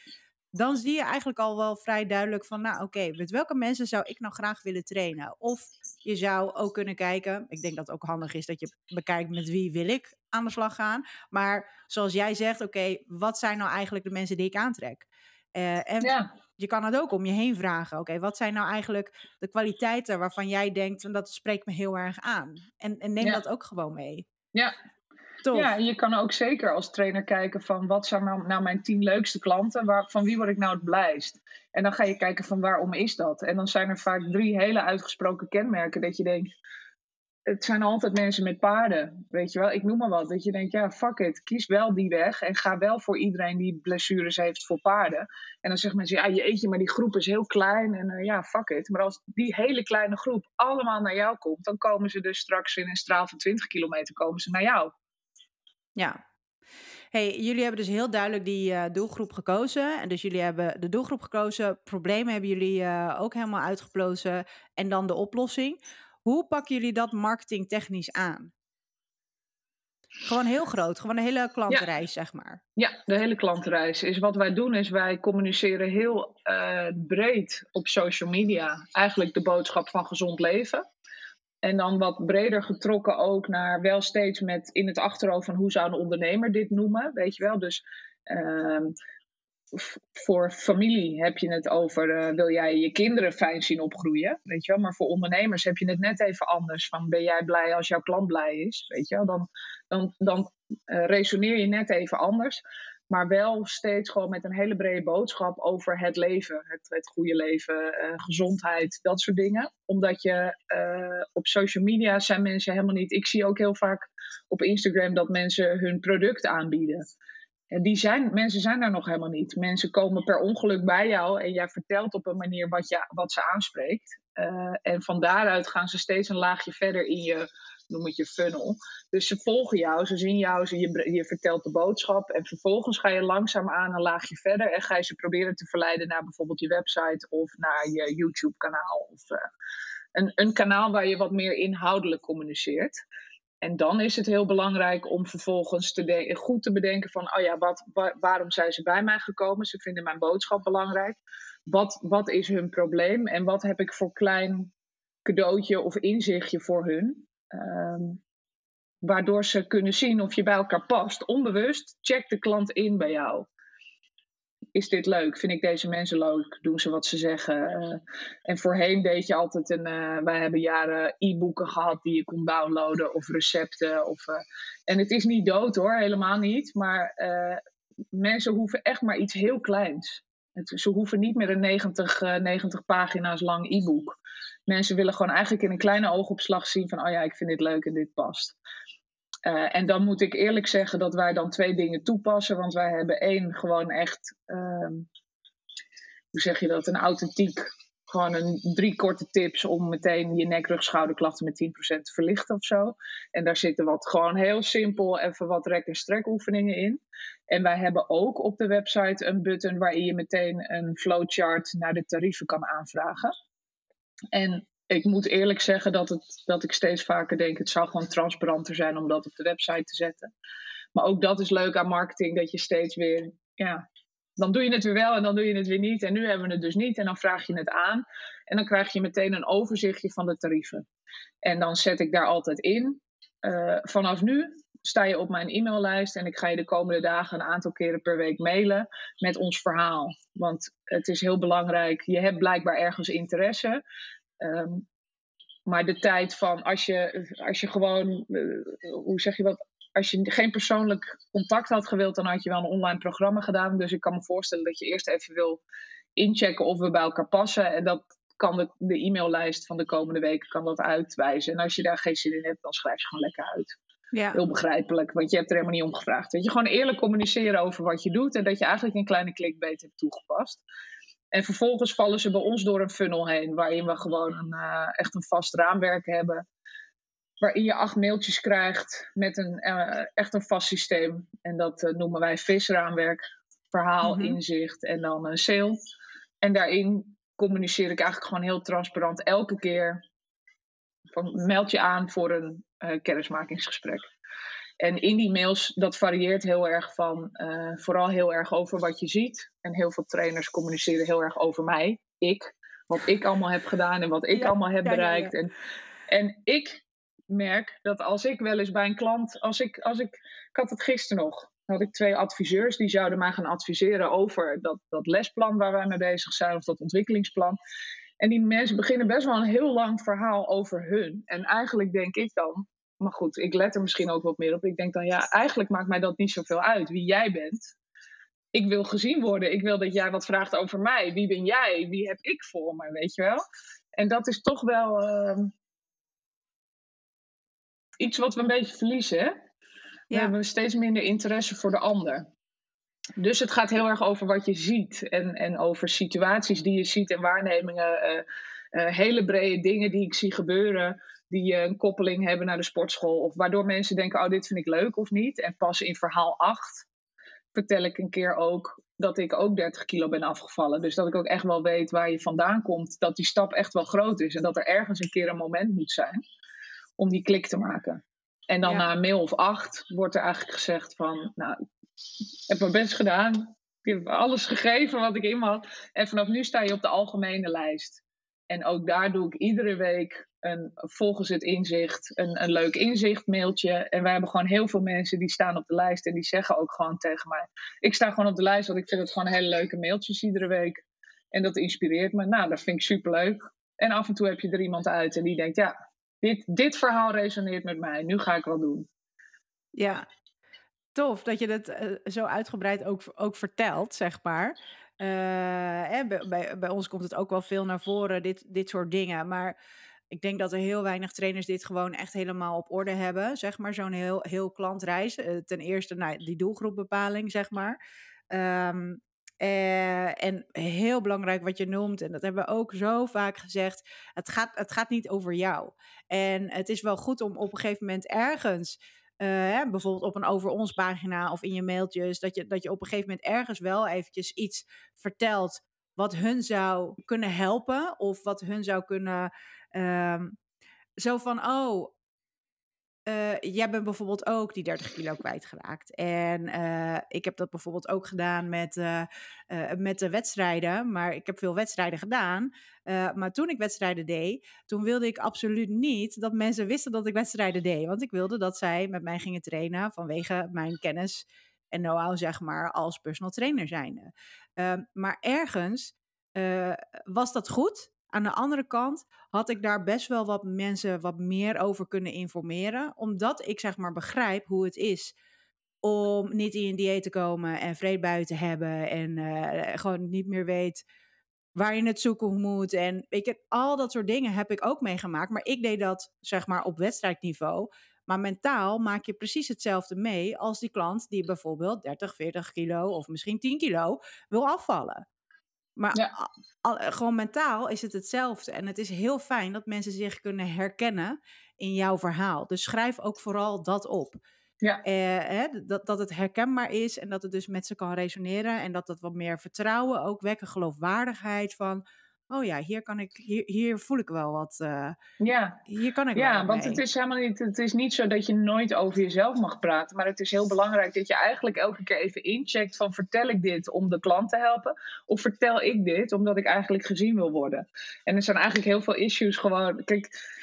dan zie je eigenlijk al wel vrij duidelijk van, nou oké, met welke mensen zou ik nou graag willen trainen? Of je zou ook kunnen kijken, ik denk dat het ook handig is dat je bekijkt met wie wil ik aan de slag gaan. Maar zoals jij zegt, oké, wat zijn nou eigenlijk de mensen die ik aantrek? Uh, en ja. je kan het ook om je heen vragen. Oké, wat zijn nou eigenlijk de kwaliteiten waarvan jij denkt, en dat spreekt me heel erg aan? En, en neem dat ook gewoon mee. Ja, ja, je kan ook zeker als trainer kijken van wat zijn nou, nou mijn tien leukste klanten, waar, van wie word ik nou het blijst? En dan ga je kijken van waarom is dat? En dan zijn er vaak drie hele uitgesproken kenmerken dat je denkt, het zijn altijd mensen met paarden, weet je wel. Ik noem maar wat. Dat je denkt, ja, fuck it, kies wel die weg en ga wel voor iedereen die blessures heeft voor paarden. En dan zeggen mensen, ja, je eetje, maar die groep is heel klein en uh, ja, fuck it. Maar als die hele kleine groep allemaal naar jou komt, dan komen ze dus straks in een straal van 20 kilometer komen ze naar jou. Ja. Hey, jullie hebben dus heel duidelijk die uh, doelgroep gekozen. En dus jullie hebben de doelgroep gekozen. Problemen hebben jullie uh, ook helemaal uitgeplozen. En dan de oplossing. Hoe pakken jullie dat marketingtechnisch aan? Gewoon heel groot, gewoon een hele klantenreis, zeg maar. Ja, de hele klantenreis. Is wat wij doen, is wij communiceren heel uh, breed op social media. Eigenlijk de boodschap van gezond leven. En dan wat breder getrokken ook naar wel steeds met in het achterhoofd van hoe zou een ondernemer dit noemen, weet je wel. Dus ehm, voor familie heb je het over, uh, wil jij je kinderen fijn zien opgroeien, weet je wel. Maar voor ondernemers heb je het net even anders. Van ben jij blij als jouw klant blij is, weet je wel. Dan, dan, dan uh, resoneer je net even anders. Maar wel steeds gewoon met een hele brede boodschap over het leven. Het, goede leven, uh, gezondheid, dat soort dingen. Omdat je uh, op social media zijn mensen helemaal niet. Ik zie ook heel vaak op Instagram dat mensen hun product aanbieden. En die zijn, mensen zijn daar nog helemaal niet. Mensen komen per ongeluk bij jou en jij vertelt op een manier wat, je, wat ze aanspreekt. Uh, en van daaruit gaan ze steeds een laagje verder in je noem het je funnel. Dus ze volgen jou, ze zien jou, ze, je, je vertelt de boodschap. En vervolgens ga je langzaam aan een laagje verder. En ga je ze proberen te verleiden naar bijvoorbeeld je website of naar je YouTube-kanaal. Of uh, een, een kanaal waar je wat meer inhoudelijk communiceert. En dan is het heel belangrijk om vervolgens te goed te bedenken van, oh ja, wat, waar, waarom zijn ze bij mij gekomen? Ze vinden mijn boodschap belangrijk. Wat, wat is hun probleem en wat heb ik voor klein cadeautje of inzichtje voor hun? Um, waardoor ze kunnen zien of je bij elkaar past. Onbewust check de klant in bij jou. Is dit leuk? Vind ik deze mensen leuk? Doen ze wat ze zeggen? Uh, en voorheen deed je altijd een. Uh, wij hebben jaren e-boeken gehad die je kon downloaden of recepten. Of, uh, en het is niet dood hoor, helemaal niet. Maar mensen hoeven echt maar iets heel kleins. Het, ze hoeven niet meer een 90, 90 pagina's lang e-book mensen willen gewoon eigenlijk in een kleine oogopslag zien van, oh ja, ik vind dit leuk en dit past. Uh, en dan moet ik eerlijk zeggen dat wij dan twee dingen toepassen. Want wij hebben één gewoon echt, um, hoe zeg je dat, een authentiek, gewoon een drie korte tips om meteen je nek, rug, schouderklachten met 10% te verlichten of zo. En daar zitten wat gewoon heel simpel even wat rek- en strek oefeningen in. En wij hebben ook op de website een button waarin je meteen een flowchart naar de tarieven kan aanvragen. En ik moet eerlijk zeggen dat, het, dat ik steeds vaker denk: het zou gewoon transparanter zijn om dat op de website te zetten. Maar ook dat is leuk aan marketing, dat je steeds weer, ja, dan doe je het weer wel en dan doe je het weer niet. En nu hebben we het dus niet en dan vraag je het aan. En dan krijg je meteen een overzichtje van de tarieven. En dan zet ik daar altijd in. Uh, vanaf nu sta je op mijn e-maillijst en ik ga je de komende dagen een aantal keren per week mailen met ons verhaal. Want het is heel belangrijk, je hebt blijkbaar ergens interesse. Um, maar de tijd van als je, als je gewoon, uh, hoe zeg je dat, als je geen persoonlijk contact had gewild, dan had je wel een online programma gedaan. Dus ik kan me voorstellen dat je eerst even wil inchecken of we bij elkaar passen. En dat kan de, de e-maillijst van de komende weken kan dat uitwijzen. En als je daar geen zin in hebt, dan schrijf je gewoon lekker uit. Ja. Heel begrijpelijk, want je hebt er helemaal niet om gevraagd. Dat je gewoon eerlijk communiceren over wat je doet en dat je eigenlijk een kleine clickbait hebt toegepast. En vervolgens vallen ze bij ons door een funnel heen, waarin we gewoon een, uh, echt een vast raamwerk hebben. Waarin je acht mailtjes krijgt met een, uh, echt een vast systeem. En dat uh, noemen wij visraamwerk. Verhaal, mm -hmm. inzicht en dan een sale. En daarin communiceer ik eigenlijk gewoon heel transparant elke keer. Van, meld je aan voor een uh, kennismakingsgesprek. En in die mails, dat varieert heel erg van, uh, vooral heel erg over wat je ziet. En heel veel trainers communiceren heel erg over mij, ik. Wat ik allemaal heb gedaan en wat ik ja, allemaal heb ja, bereikt. Ja, en, en ik merk dat als ik wel eens bij een klant, als ik, als ik, ik had het gisteren nog, had ik twee adviseurs die zouden mij gaan adviseren over dat, dat lesplan waar wij mee bezig zijn, of dat ontwikkelingsplan. En die mensen beginnen best wel een heel lang verhaal over hun. En eigenlijk denk ik dan, maar goed, ik let er misschien ook wat meer op. Ik denk dan, ja, eigenlijk maakt mij dat niet zoveel uit wie jij bent. Ik wil gezien worden. Ik wil dat jij wat vraagt over mij. Wie ben jij? Wie heb ik voor me? Weet je wel? En dat is toch wel uh, iets wat we een beetje verliezen. Hè? We ja. hebben steeds minder interesse voor de ander. Dus het gaat heel erg over wat je ziet en, en over situaties die je ziet en waarnemingen. Uh, uh, hele brede dingen die ik zie gebeuren die uh, een koppeling hebben naar de sportschool. Of waardoor mensen denken, oh dit vind ik leuk of niet. En pas in verhaal 8 vertel ik een keer ook dat ik ook 30 kilo ben afgevallen. Dus dat ik ook echt wel weet waar je vandaan komt. Dat die stap echt wel groot is. En dat er ergens een keer een moment moet zijn om die klik te maken. En dan ja. na een mail of acht wordt er eigenlijk gezegd van, nou, ik heb mijn best gedaan. Ik heb alles gegeven wat ik in had. En vanaf nu sta je op de algemene lijst. En ook daar doe ik iedere week een volgens het inzicht, een, een leuk inzicht mailtje. En wij hebben gewoon heel veel mensen die staan op de lijst en die zeggen ook gewoon tegen mij. Ik sta gewoon op de lijst, want ik vind het gewoon hele leuke mailtjes iedere week. En dat inspireert me. Nou, dat vind ik superleuk. En af en toe heb je er iemand uit en die denkt, ja, dit, dit verhaal resoneert met mij. Nu ga ik wel doen. Ja, tof dat je het uh, zo uitgebreid ook, ook vertelt, zeg maar. Uh, bij, bij, ons komt het ook wel veel naar voren, dit, dit soort dingen. Maar ik denk dat er heel weinig trainers dit gewoon echt helemaal op orde hebben. Zeg maar, zo'n heel, heel klantreis. Uh, ten eerste nou, die doelgroepbepaling, zeg maar. Uh, en heel belangrijk wat je noemt, en dat hebben we ook zo vaak gezegd: het gaat, het gaat niet over jou. En het is wel goed om op een gegeven moment ergens uh, bijvoorbeeld op een over ons pagina of in je mailtjes, dat je, dat je op een gegeven moment ergens wel eventjes iets vertelt wat hun zou kunnen helpen of wat hun zou kunnen. Uh, zo van, oh, uh, jij bent bijvoorbeeld ook die 30 kilo kwijtgeraakt. En uh, ik heb dat bijvoorbeeld ook gedaan met, uh, met de wedstrijden. Maar ik heb veel wedstrijden gedaan. maar toen ik wedstrijden deed, toen wilde ik absoluut niet dat mensen wisten dat ik wedstrijden deed. Want ik wilde dat zij met mij gingen trainen vanwege mijn kennis en know-how, zeg maar, als personal trainer zijnde. Ehm, maar ergens was dat goed. Aan de andere kant had ik daar best wel wat mensen wat meer over kunnen informeren. Omdat ik zeg maar begrijp hoe het is om niet in een dieet te komen en vreedbuiten te hebben. En uh, gewoon niet meer weet waar je het zoeken moet. En weet je, al dat soort dingen heb ik ook meegemaakt. Maar ik deed dat zeg maar op wedstrijdniveau. Maar mentaal maak je precies hetzelfde mee als die klant die bijvoorbeeld 30, 40 kilo of misschien 10 kilo wil afvallen. Maar ja. al, gewoon mentaal is het hetzelfde. En het is heel fijn dat mensen zich kunnen herkennen in jouw verhaal. Dus schrijf ook vooral dat op. Ja. Eh, hè, dat, dat het herkenbaar is en dat het dus met ze kan resoneren. En dat het wat meer vertrouwen ook wekken, geloofwaardigheid van oh ja, hier kan ik, hier, hier voel ik wel wat. Uh, ja, hier kan ik Ja, want het is helemaal niet, het is niet zo dat je nooit over jezelf mag praten, maar het is heel belangrijk dat je eigenlijk elke keer even incheckt van vertel ik dit om de klant te helpen, of vertel ik dit omdat ik eigenlijk gezien wil worden. En er zijn eigenlijk heel veel issues gewoon, kijk.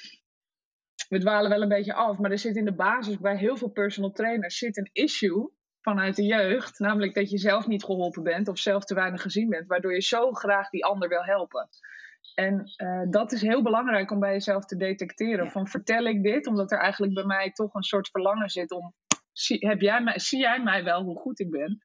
We dwalen wel een beetje af, maar er zit in de basis bij heel veel personal trainers zit een issue vanuit de jeugd. Namelijk dat je zelf niet geholpen bent of zelf te weinig gezien bent. Waardoor je zo graag die ander wil helpen. En uh, dat is heel belangrijk om bij jezelf te detecteren. Van vertel ik dit omdat er eigenlijk bij mij toch een soort verlangen zit om. Zie, heb jij mij, zie jij mij wel hoe goed ik ben?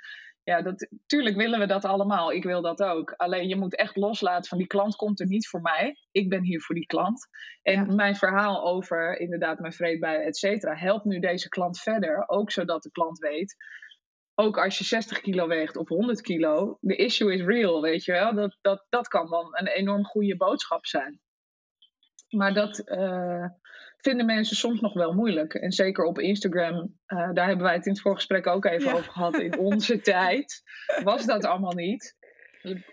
Ja, dat, tuurlijk willen we dat allemaal. Ik wil dat ook. Alleen je moet echt loslaten van die klant komt er niet voor mij. Ik ben hier voor die klant. En mijn verhaal over inderdaad mijn vreedbui, et cetera, helpt nu deze klant verder. Ook zodat de klant weet ook als je 60 kilo weegt of 100 kilo, de issue is real, weet je wel. Dat, dat, dat kan dan een enorm goede boodschap zijn. Maar dat uh, vinden mensen soms nog wel moeilijk. En zeker op Instagram, uh, daar hebben wij het in het voorgesprek ook even over gehad. In onze tijd was dat allemaal niet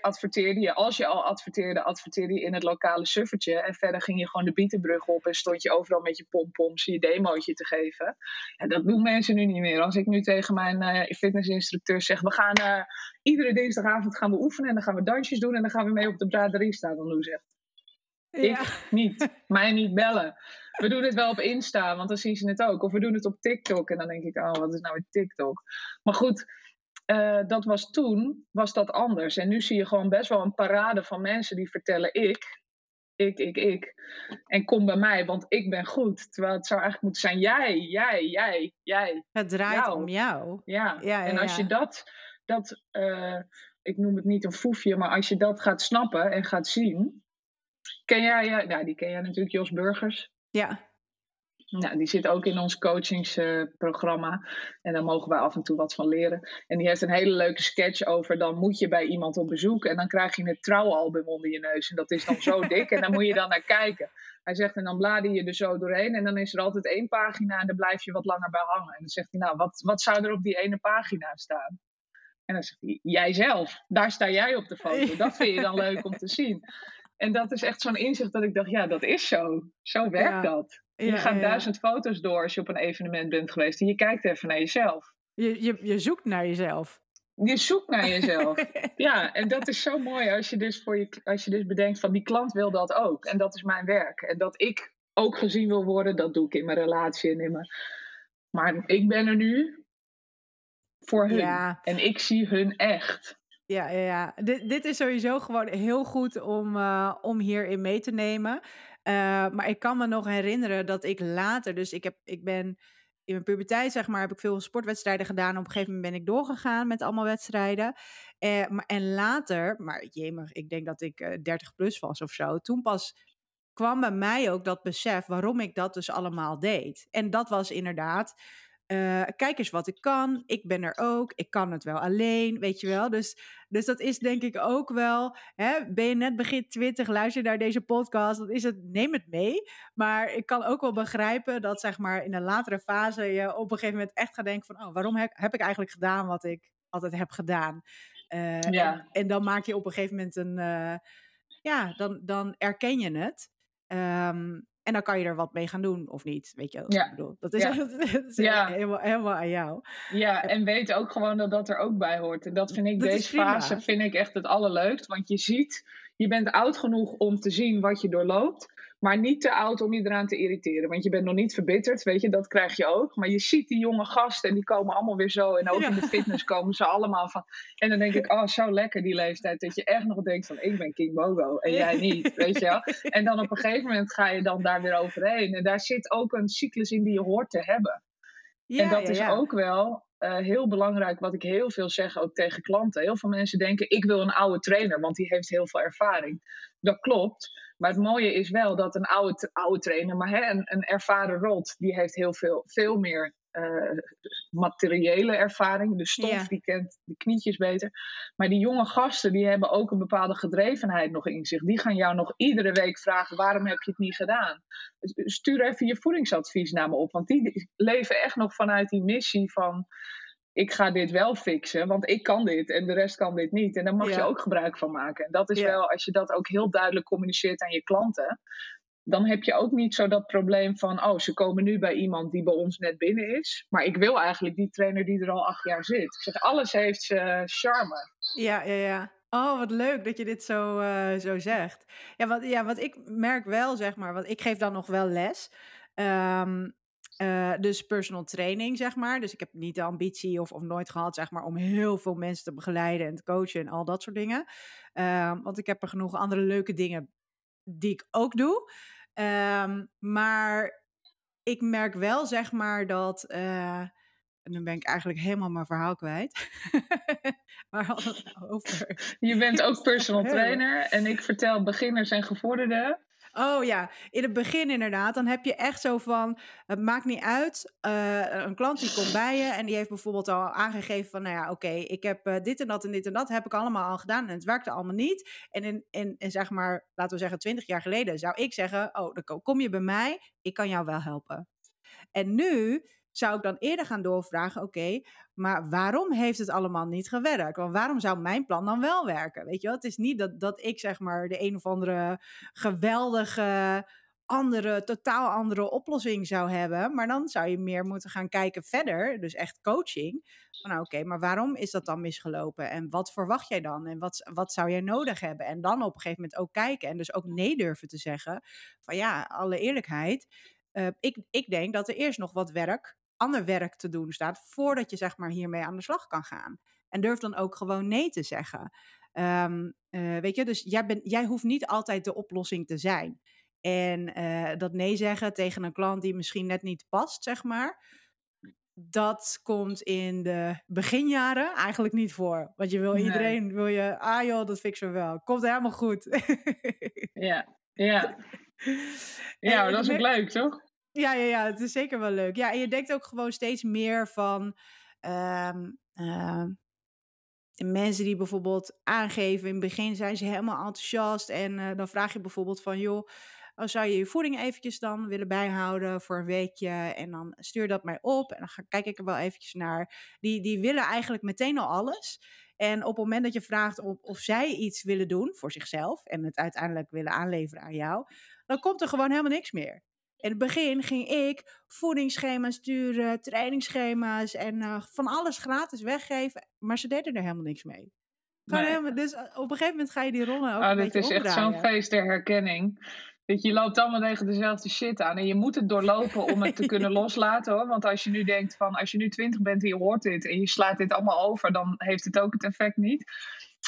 adverteerde je, als je al adverteerde, adverteerde je in het lokale suffertje. En verder ging je gewoon de bietenbrug op en stond je overal met je pompoms je demootje te geven. En dat doen mensen nu niet meer. Als ik nu tegen mijn uh, fitnessinstructeur zeg, we gaan uh, iedere dinsdagavond gaan we oefenen en dan gaan we dansjes doen en dan gaan we mee op de braderie staan. Dan hoe zegt ik niet. Mij niet bellen. We doen het wel op Insta, want dan zien ze het ook. Of we doen het op TikTok. En dan denk ik, oh, wat is nou een TikTok? Maar goed, uh, dat was toen, was dat anders. En nu zie je gewoon best wel een parade van mensen die vertellen ik, ik, ik, ik. En kom bij mij, want ik ben goed. Terwijl het zou eigenlijk moeten zijn jij, jij, jij, jij. Het draait om jou. Ja, ja, en als je dat, dat uh, ik noem het niet een foefje, maar als je dat gaat snappen en gaat zien. Ken jij, ja, nou, die ken jij natuurlijk, Jos Burgers. Ja. Nou, die zit ook in ons coachingsprogramma. en daar mogen wij af en toe wat van leren. En die heeft een hele leuke sketch over. Dan moet je bij iemand op bezoek. En dan krijg je het trouwalbum onder je neus. En dat is dan zo dik. En dan moet je dan naar kijken. Hij zegt, en dan blader je er zo doorheen. En dan is er altijd één pagina. En dan blijf je wat langer bij hangen. En dan zegt hij, nou, wat, wat zou er op die ene pagina staan? En dan zegt hij, jijzelf. Daar sta jij op de foto. Dat vind je dan leuk om te zien. En dat is echt zo'n inzicht dat ik dacht, ja, dat is zo. Zo werkt dat. Je gaat duizend foto's door als je op een evenement bent geweest. En je kijkt even naar jezelf. Je, je, je zoekt naar jezelf. Je zoekt naar jezelf. ja, en dat is zo mooi als je, dus voor je, als je dus bedenkt van die klant wil dat ook. En dat is mijn werk. En dat ik ook gezien wil worden. Dat doe ik in mijn relatie en in mijn... Maar ik ben er nu voor hun. En ik zie hun echt. Ja, ja, ja. Dit, dit is sowieso gewoon heel goed om, uh, om hierin mee te nemen. Uh, maar ik kan me nog herinneren dat ik later, dus ik, heb, ik ben in mijn puberteit, zeg maar, heb ik veel sportwedstrijden gedaan. Op een gegeven moment ben ik doorgegaan met allemaal wedstrijden. Uh, maar, en later, maar jemig, ik denk dat ik 30 plus was of zo. Toen pas kwam bij mij ook dat besef waarom ik dat dus allemaal deed. En dat was inderdaad uh, kijk eens wat ik kan. Ik ben er ook. Ik kan het wel alleen, weet je wel. Dus, dus dat is denk ik ook wel. Hè, ben je net begin 20, luister naar deze podcast, dan is het, neem het mee. Maar ik kan ook wel begrijpen dat zeg maar in een latere fase je op een gegeven moment echt gaat denken van, oh, waarom heb, heb ik eigenlijk gedaan wat ik altijd heb gedaan? Uh, ja. en, en, dan maak je op een gegeven moment een, uh, ja, dan, dan erken je het. Um, en dan kan je er wat mee gaan doen of niet. Weet je, ja. ik bedoel, dat is, ja. dat is ja. helemaal, helemaal aan jou. Ja, en weet ook gewoon dat dat er ook bij hoort. En dat vind ik, deze fase vind ik echt het allerleukst. Want je ziet, je bent oud genoeg om te zien wat je doorloopt. Maar niet te oud om je eraan te irriteren. Want je bent nog niet verbitterd, weet je, dat krijg je ook. Maar je ziet die jonge gasten en die komen allemaal weer zo. En ook in de fitness komen ze allemaal van. En dan denk ik, oh, zo lekker die leeftijd. Dat je echt nog denkt van, ik ben King Bogo en jij niet, weet je wel. En dan op een gegeven moment ga je dan daar weer overheen. En daar zit ook een cyclus in die je hoort te hebben. Ja, en dat is ook wel uh, heel belangrijk, wat ik heel veel zeg ook tegen klanten. Heel veel mensen denken, ik wil een oude trainer, want die heeft heel veel ervaring. Dat klopt. Maar het mooie is wel dat een oude, oude trainer, maar hè, een, een ervaren rot, die heeft heel veel, veel meer uh, materiële ervaring. De stof, die kent de knietjes beter. Maar die jonge gasten, die hebben ook een bepaalde gedrevenheid nog in zich. Die gaan jou nog iedere week vragen, waarom heb je het niet gedaan? Dus stuur even je voedingsadvies naar me op. Want die leven echt nog vanuit die missie van ik ga dit wel fixen, want ik kan dit en de rest kan dit niet. En daar mag je ook gebruik van maken. En dat is wel, als je dat ook heel duidelijk communiceert aan je klanten, dan heb je ook niet zo dat probleem van, oh, ze komen nu bij iemand die bij ons net binnen is. Maar ik wil eigenlijk die trainer die er al acht jaar zit. Ik zeg, alles heeft zijn charme. Ja, ja, ja. Oh, wat leuk dat je dit zo, uh, zo zegt. Ja wat, ja, wat ik merk wel, zeg maar, want ik geef dan nog wel les. Um, uh, dus personal training, zeg maar. Dus ik heb niet de ambitie of, of nooit gehad, zeg maar, om heel veel mensen te begeleiden en te coachen en al dat soort dingen. Uh, want ik heb er genoeg andere leuke dingen die ik ook doe. Um, maar ik merk wel, zeg maar, dat. Uh, en dan ben ik eigenlijk helemaal mijn verhaal kwijt. Waar hadden we het over? Je bent ook personal trainer en ik vertel beginners en gevorderden Oh ja, in het begin inderdaad. Dan heb je echt zo van, het maakt niet uit. Uh, een klant die komt bij je en die heeft bijvoorbeeld al aangegeven van, nou ja, oké, ik heb uh, dit en dat en dit en dat heb ik allemaal al gedaan en het werkte allemaal niet. En in, in, in zeg maar, laten we zeggen, twintig jaar geleden zou ik zeggen, oh, dan kom je bij mij, ik kan jou wel helpen. En nu zou ik dan eerder gaan doorvragen: oké, maar waarom heeft het allemaal niet gewerkt? Want waarom zou mijn plan dan wel werken? Weet je wel, het is niet dat, dat ik zeg maar de een of andere geweldige, andere, totaal andere oplossing zou hebben. Maar dan zou je meer moeten gaan kijken verder, dus echt coaching. Van nou, oké, maar waarom is dat dan misgelopen? En wat verwacht jij dan? En wat, wat zou jij nodig hebben? En dan op een gegeven moment ook kijken en dus ook nee durven te zeggen. Van ja, alle eerlijkheid. Uh, ik, ik denk dat er eerst nog wat werk ander werk te doen staat voordat je zeg maar hiermee aan de slag kan gaan. En durf dan ook gewoon nee te zeggen. Um, uh, weet je, dus jij, ben, jij hoeft niet altijd de oplossing te zijn. En uh, dat nee zeggen tegen een klant die misschien net niet past, zeg maar. Dat komt in de beginjaren eigenlijk niet voor. Want je wil nee. iedereen, wil je, ah joh, dat fixen we wel. Komt helemaal goed. ja, ja. Ja, dat is ook leuk, toch? Ja, ja, ja, het is zeker wel leuk. Ja, en je denkt ook gewoon steeds meer van um, uh, mensen die bijvoorbeeld aangeven. In het begin zijn ze helemaal enthousiast. En uh, dan vraag je bijvoorbeeld van, joh, oh, zou je je voeding eventjes dan willen bijhouden voor een weekje? En dan stuur dat mij op en dan ga, kijk ik er wel eventjes naar. Die, die willen eigenlijk meteen al alles. En op het moment dat je vraagt of zij iets willen doen voor zichzelf en het uiteindelijk willen aanleveren aan jou, dan komt er gewoon helemaal niks meer. In het begin ging ik voedingsschema's sturen, trainingsschema's en uh, van alles gratis weggeven. Maar ze deden er helemaal niks mee. Nee. Helemaal, dus eh, op een gegeven moment ga je die rollen ook oh, een Dit is echt zo'n feest der herkenning. Je, je loopt allemaal tegen dezelfde shit aan. En je moet het doorlopen om het te kunnen loslaten hoor. Want als je nu denkt van, als je nu twintig bent en je hoort dit en je slaat dit allemaal over, dan heeft het ook het effect niet.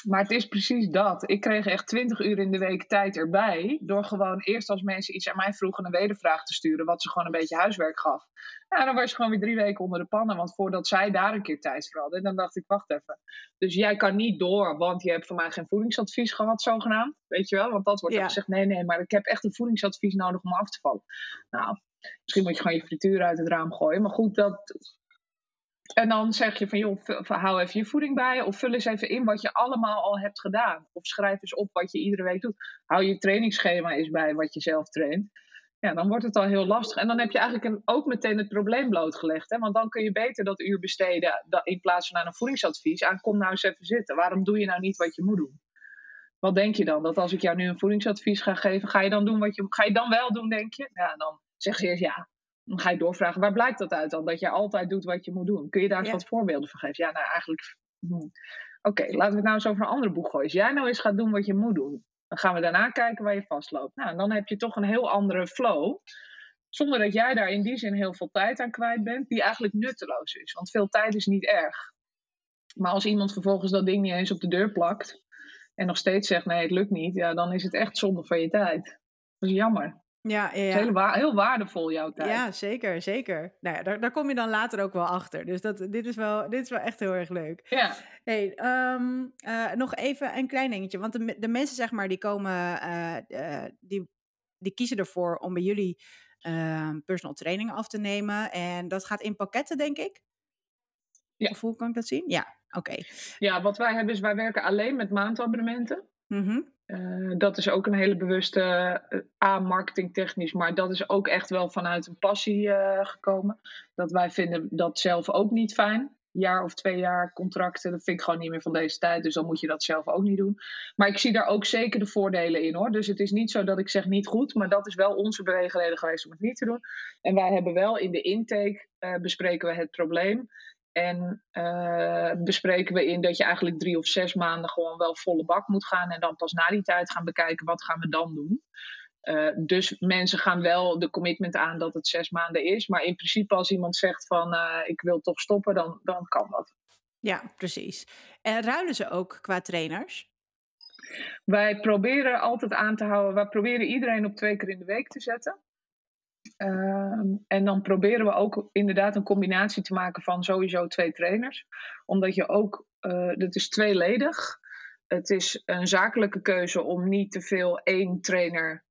Maar het is precies dat. Ik kreeg echt 20 uur in de week tijd erbij. Door gewoon eerst als mensen iets aan mij vroegen een wedervraag te sturen. Wat ze gewoon een beetje huiswerk gaf. Ja, dan was je gewoon weer drie weken onder de pannen. Want voordat zij daar een keer tijd voor hadden. Dan dacht ik, wacht even. Dus jij kan niet door. Want je hebt van mij geen voedingsadvies gehad zogenaamd. Weet je wel? Want dat wordt ja. gezegd. Nee, nee, maar ik heb echt een voedingsadvies nodig om af te vallen. Nou, misschien moet je gewoon je frituur uit het raam gooien. Maar goed, dat, en dan zeg je van, joh, hou even je voeding bij. Of vul eens even in wat je allemaal al hebt gedaan. Of schrijf eens op wat je iedere week doet. Hou je trainingsschema eens bij wat je zelf traint. Ja, dan wordt het al heel lastig. En dan heb je eigenlijk ook meteen het probleem blootgelegd. Hè? Want dan kun je beter dat uur besteden in plaats van aan een voedingsadvies. Aan kom nou eens even zitten. Waarom doe je nou niet wat je moet doen? Wat denk je dan? Dat als ik jou nu een voedingsadvies ga geven, ga je dan doen wat je Ga je dan wel doen, denk je? Ja, dan zeg je eerst ja. Dan ga je doorvragen, waar blijkt dat uit dan? Dat je altijd doet wat je moet doen. Kun je daar eens wat voorbeelden van geven? Ja, nou eigenlijk... Hm. Oké, laten we het nou eens over een andere boeg gooien. Als jij nou eens gaat doen wat je moet doen, dan gaan we daarna kijken waar je vastloopt. Nou, dan heb je toch een heel andere flow. Zonder dat jij daar in die zin heel veel tijd aan kwijt bent, die eigenlijk nutteloos is. Want veel tijd is niet erg. Maar als iemand vervolgens dat ding niet eens op de deur plakt en nog steeds zegt nee, het lukt niet, ja, dan is het echt zonde van je tijd. Dat is jammer. Ja, ja, ja. heel, heel, waardevol jouw tijd. Ja, zeker, zeker. Nou ja, daar, daar kom je dan later ook wel achter. Dus dat, dit, is wel, dit is wel echt heel erg leuk. Ja. Hey, ehm, eh, nog even een klein dingetje. Want de, de mensen, zeg maar, die komen, uh, uh, die, die kiezen ervoor om bij jullie ehm, personal training af te nemen. En dat gaat in pakketten, denk ik. Ja. Of hoe kan ik dat zien? Ja, oké. Ja, wat wij hebben is, wij werken alleen met maandabonnementen. Mm uh, dat is ook een hele bewuste uh, A-marketingtechnisch, maar dat is ook echt wel vanuit een passie uh, gekomen. Dat wij vinden dat zelf ook niet fijn. Jaar of twee jaar contracten, dat vind ik gewoon niet meer van deze tijd. Dus dan moet je dat zelf ook niet doen. Maar ik zie daar ook zeker de voordelen in hoor. Dus het is niet zo dat ik zeg niet goed, maar dat is wel onze beweegreden geweest om het niet te doen. En wij hebben wel in de intake bespreken we het probleem. En uh, bespreken we in dat je eigenlijk drie of zes maanden gewoon wel volle bak moet gaan. En dan pas na die tijd gaan bekijken wat gaan we dan doen. Uh, dus mensen gaan wel de commitment aan dat het zes maanden is. Maar in principe als iemand zegt van uh, ik wil toch stoppen, dan, dan kan dat. Ja, precies. En ruilen ze ook qua trainers? Wij proberen altijd aan te houden, wij proberen iedereen op twee keer in de week te zetten. Ehm, en dan proberen we ook inderdaad een combinatie te maken van sowieso twee trainers. Omdat je ook, uh, dat is tweeledig. Het is een zakelijke keuze om niet te veel één trainer,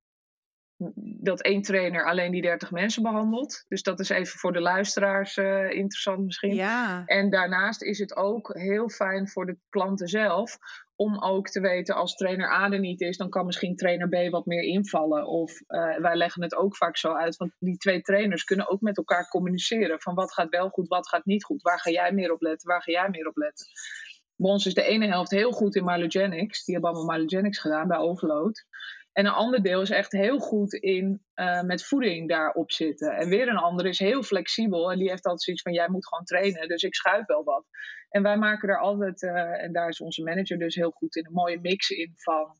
dat één trainer alleen die 30 mensen behandelt. Dus dat is even voor de luisteraars uh, interessant misschien. Ja. En daarnaast is het ook heel fijn voor de klanten zelf om ook te weten als trainer A er niet is, dan kan misschien trainer B wat meer invallen. Of uh, wij leggen het ook vaak zo uit, want die twee trainers kunnen ook met elkaar communiceren. Van wat gaat wel goed, wat gaat niet goed. Waar ga jij meer op letten, waar ga jij meer op letten. Bij ons is de ene helft heel goed in Mylogenics. Die hebben allemaal Mylogenics gedaan bij Overload. En een ander deel is echt heel goed in uh, met voeding daarop zitten. En weer een ander is heel flexibel. En die heeft altijd zoiets van: jij moet gewoon trainen, dus ik schuif wel wat. En wij maken er altijd, uh, en daar is onze manager dus heel goed in, een mooie mix in van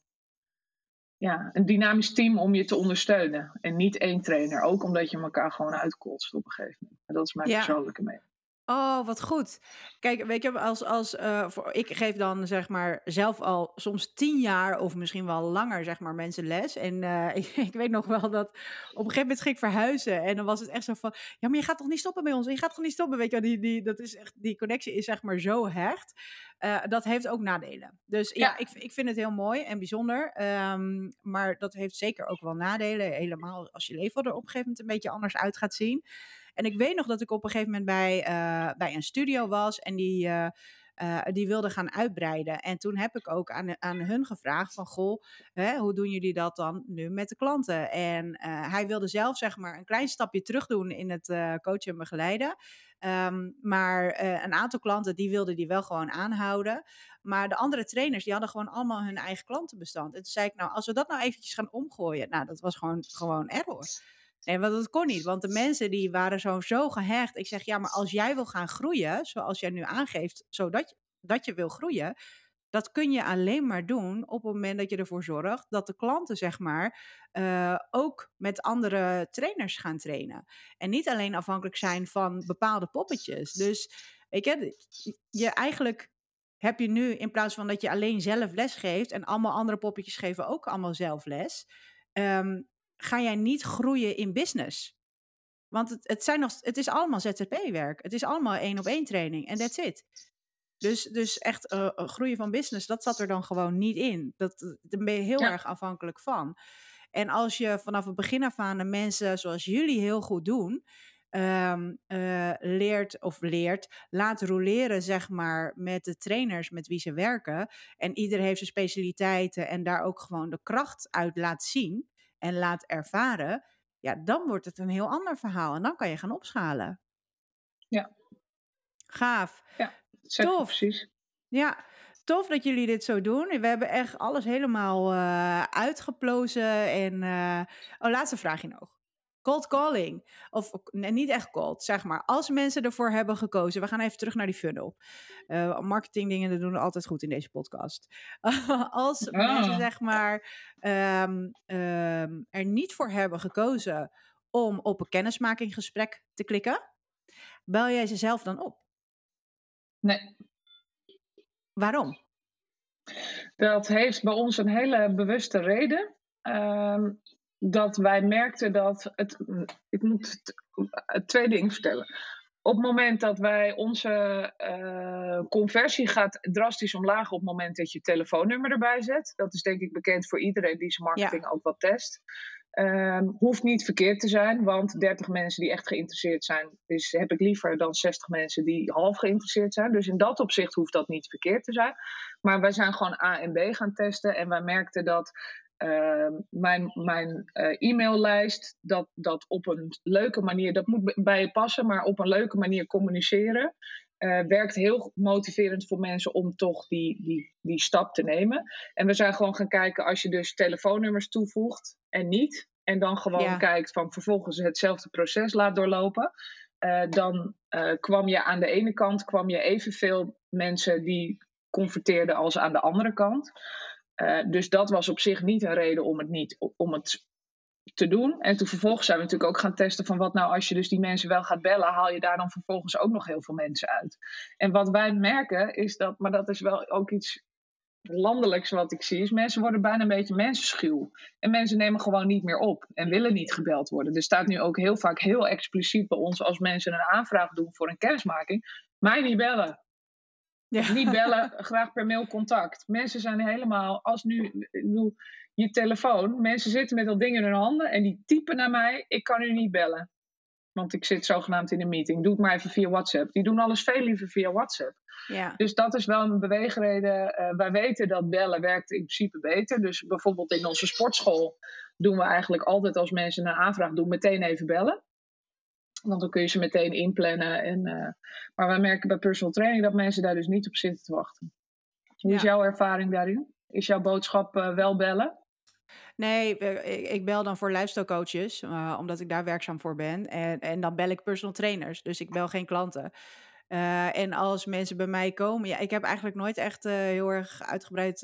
ja, een dynamisch team om je te ondersteunen. En niet één trainer. Ook omdat je elkaar gewoon uitkotst op een gegeven moment. En dat is mijn ja. persoonlijke mening. Oh, wat goed. Kijk, weet je, als, als, uh, voor, ik geef dan zeg maar zelf al soms tien jaar of misschien wel langer zeg maar mensen les. En uh, ik, ik, weet nog wel dat op een gegeven moment ging ik verhuizen. En dan was het echt zo van, ja, maar je gaat toch niet stoppen bij ons? Je gaat toch niet stoppen? Weet je die, die, dat is echt, die connectie is zeg maar zo hecht. Uh, dat heeft ook nadelen. Dus ja, ja ik, ik vind het heel mooi en bijzonder. Um, maar dat heeft zeker ook wel nadelen. Helemaal als je leven er op een gegeven moment een beetje anders uit gaat zien. En ik weet nog dat ik op een gegeven moment bij, uh, bij een studio was en die, uh, die wilde gaan uitbreiden. En toen heb ik ook aan, aan hun gevraagd van, goh, hè, hoe doen jullie dat dan nu met de klanten? En hij wilde zelf zeg maar een klein stapje terug doen in het coachen en begeleiden. Um, maar een aantal klanten die wilden die wel gewoon aanhouden. Maar de andere trainers die hadden gewoon allemaal hun eigen klantenbestand. En toen zei ik, nou, als we dat nou eventjes gaan omgooien, nou, dat was gewoon, gewoon error. Nee, want dat kon niet. Want de mensen die waren zo, zo gehecht. Ik zeg, ja, maar als jij wil gaan groeien, zoals jij nu aangeeft, zodat je, dat je wil groeien, dat kun je alleen maar doen op het moment dat je ervoor zorgt dat de klanten, zeg maar, uh, ook met andere trainers gaan trainen. En niet alleen afhankelijk zijn van bepaalde poppetjes. Dus weet je, je eigenlijk heb je nu in plaats van dat je alleen zelf les geeft en allemaal andere poppetjes geven ook allemaal zelf les, um, ga jij niet groeien in business. Want het, het, zijn nog, het is allemaal ZZP-werk. Het is allemaal één op één training en that's it. Dus, dus echt uh, groeien van business, dat zat er dan gewoon niet in. Dat, daar ben je heel erg afhankelijk van. En als je vanaf het begin af aan de mensen zoals jullie heel goed doen, um, uh, leert of leert, laat roleren, zeg maar, met de trainers met wie ze werken. En ieder heeft zijn specialiteiten en daar ook gewoon de kracht uit laat zien en laat ervaren. Ja, dan wordt het een heel ander verhaal en dan kan je gaan opschalen. Ja. Gaaf. Ja, Tof. precies. Ja, tof dat jullie dit zo doen. We hebben echt alles helemaal uh, uitgeplozen. En, uh... oh, laatste vraagje nog. Cold calling. Of nee, niet echt cold, zeg maar. Als mensen ervoor hebben gekozen. We gaan even terug naar die funnel. Uh, marketingdingen doen we altijd goed in deze podcast. Als mensen ah. zeg maar um, um, er niet voor hebben gekozen om op een kennismakinggesprek te klikken. Bel jij ze zelf dan op? Nee. Waarom? Dat heeft bij ons een hele bewuste reden. Um, dat wij merkten dat het. Ik moet twee dingen vertellen. Op het moment dat wij onze uh, conversie gaat drastisch omlaag op het moment dat je telefoonnummer erbij zet. Dat is denk ik bekend voor iedereen die zijn marketing ook wat test. Um, hoeft niet verkeerd te zijn, want 30 mensen die echt geïnteresseerd zijn, is, heb ik liever dan 60 mensen die half geïnteresseerd zijn. Dus in dat opzicht hoeft dat niet verkeerd te zijn. Maar wij zijn gewoon A en B gaan testen en wij merkten dat uh, mijn, mijn uh, e-maillijst, dat, dat op een leuke manier, dat moet bij je passen, maar op een leuke manier communiceren. Uh, werkt heel motiverend voor mensen om toch die, die, die stap te nemen. En we zijn gewoon gaan kijken, als je dus telefoonnummers toevoegt en niet, en dan gewoon kijkt van vervolgens hetzelfde proces laat doorlopen, uh, dan kwam je aan de ene kant kwam je evenveel mensen die converteerden als aan de andere kant. Dus dat was op zich niet een reden om het niet om het te doen. En toen vervolgens zijn we natuurlijk ook gaan testen van wat nou als je dus die mensen wel gaat bellen, haal je daar dan vervolgens ook nog heel veel mensen uit. En wat wij merken is dat, maar dat is wel ook iets landelijks wat ik zie, is mensen worden bijna een beetje mensenschuw. En mensen nemen gewoon niet meer op en willen niet gebeld worden. Er staat nu ook heel vaak heel expliciet bij ons als mensen een aanvraag doen voor een kennismaking, mij niet bellen. Ja. Niet bellen, graag per mail contact. Mensen zijn helemaal, als nu, je telefoon. Mensen zitten met dat ding in hun handen en die typen naar mij: Ik kan u niet bellen. Want ik zit zogenaamd in een meeting. Doe het maar even via WhatsApp. Die doen alles veel liever via WhatsApp. Ja. Dus dat is wel een beweegreden. Uh, wij weten dat bellen werkt in principe beter. Dus bijvoorbeeld in onze sportschool doen we eigenlijk altijd als mensen een aanvraag doen, meteen even bellen. Want dan kun je ze meteen inplannen. En, uh, maar wij merken bij personal training dat mensen daar dus niet op zitten te wachten. Hoe is jouw ervaring daarin? Is jouw boodschap uh, wel bellen? Nee, ik bel dan voor lifestyle coaches, uh, omdat ik daar werkzaam voor ben. En, en dan bel ik personal trainers, dus ik bel geen klanten. Uh, en als mensen bij mij komen, ja, ik heb eigenlijk nooit echt uh, heel erg uitgebreid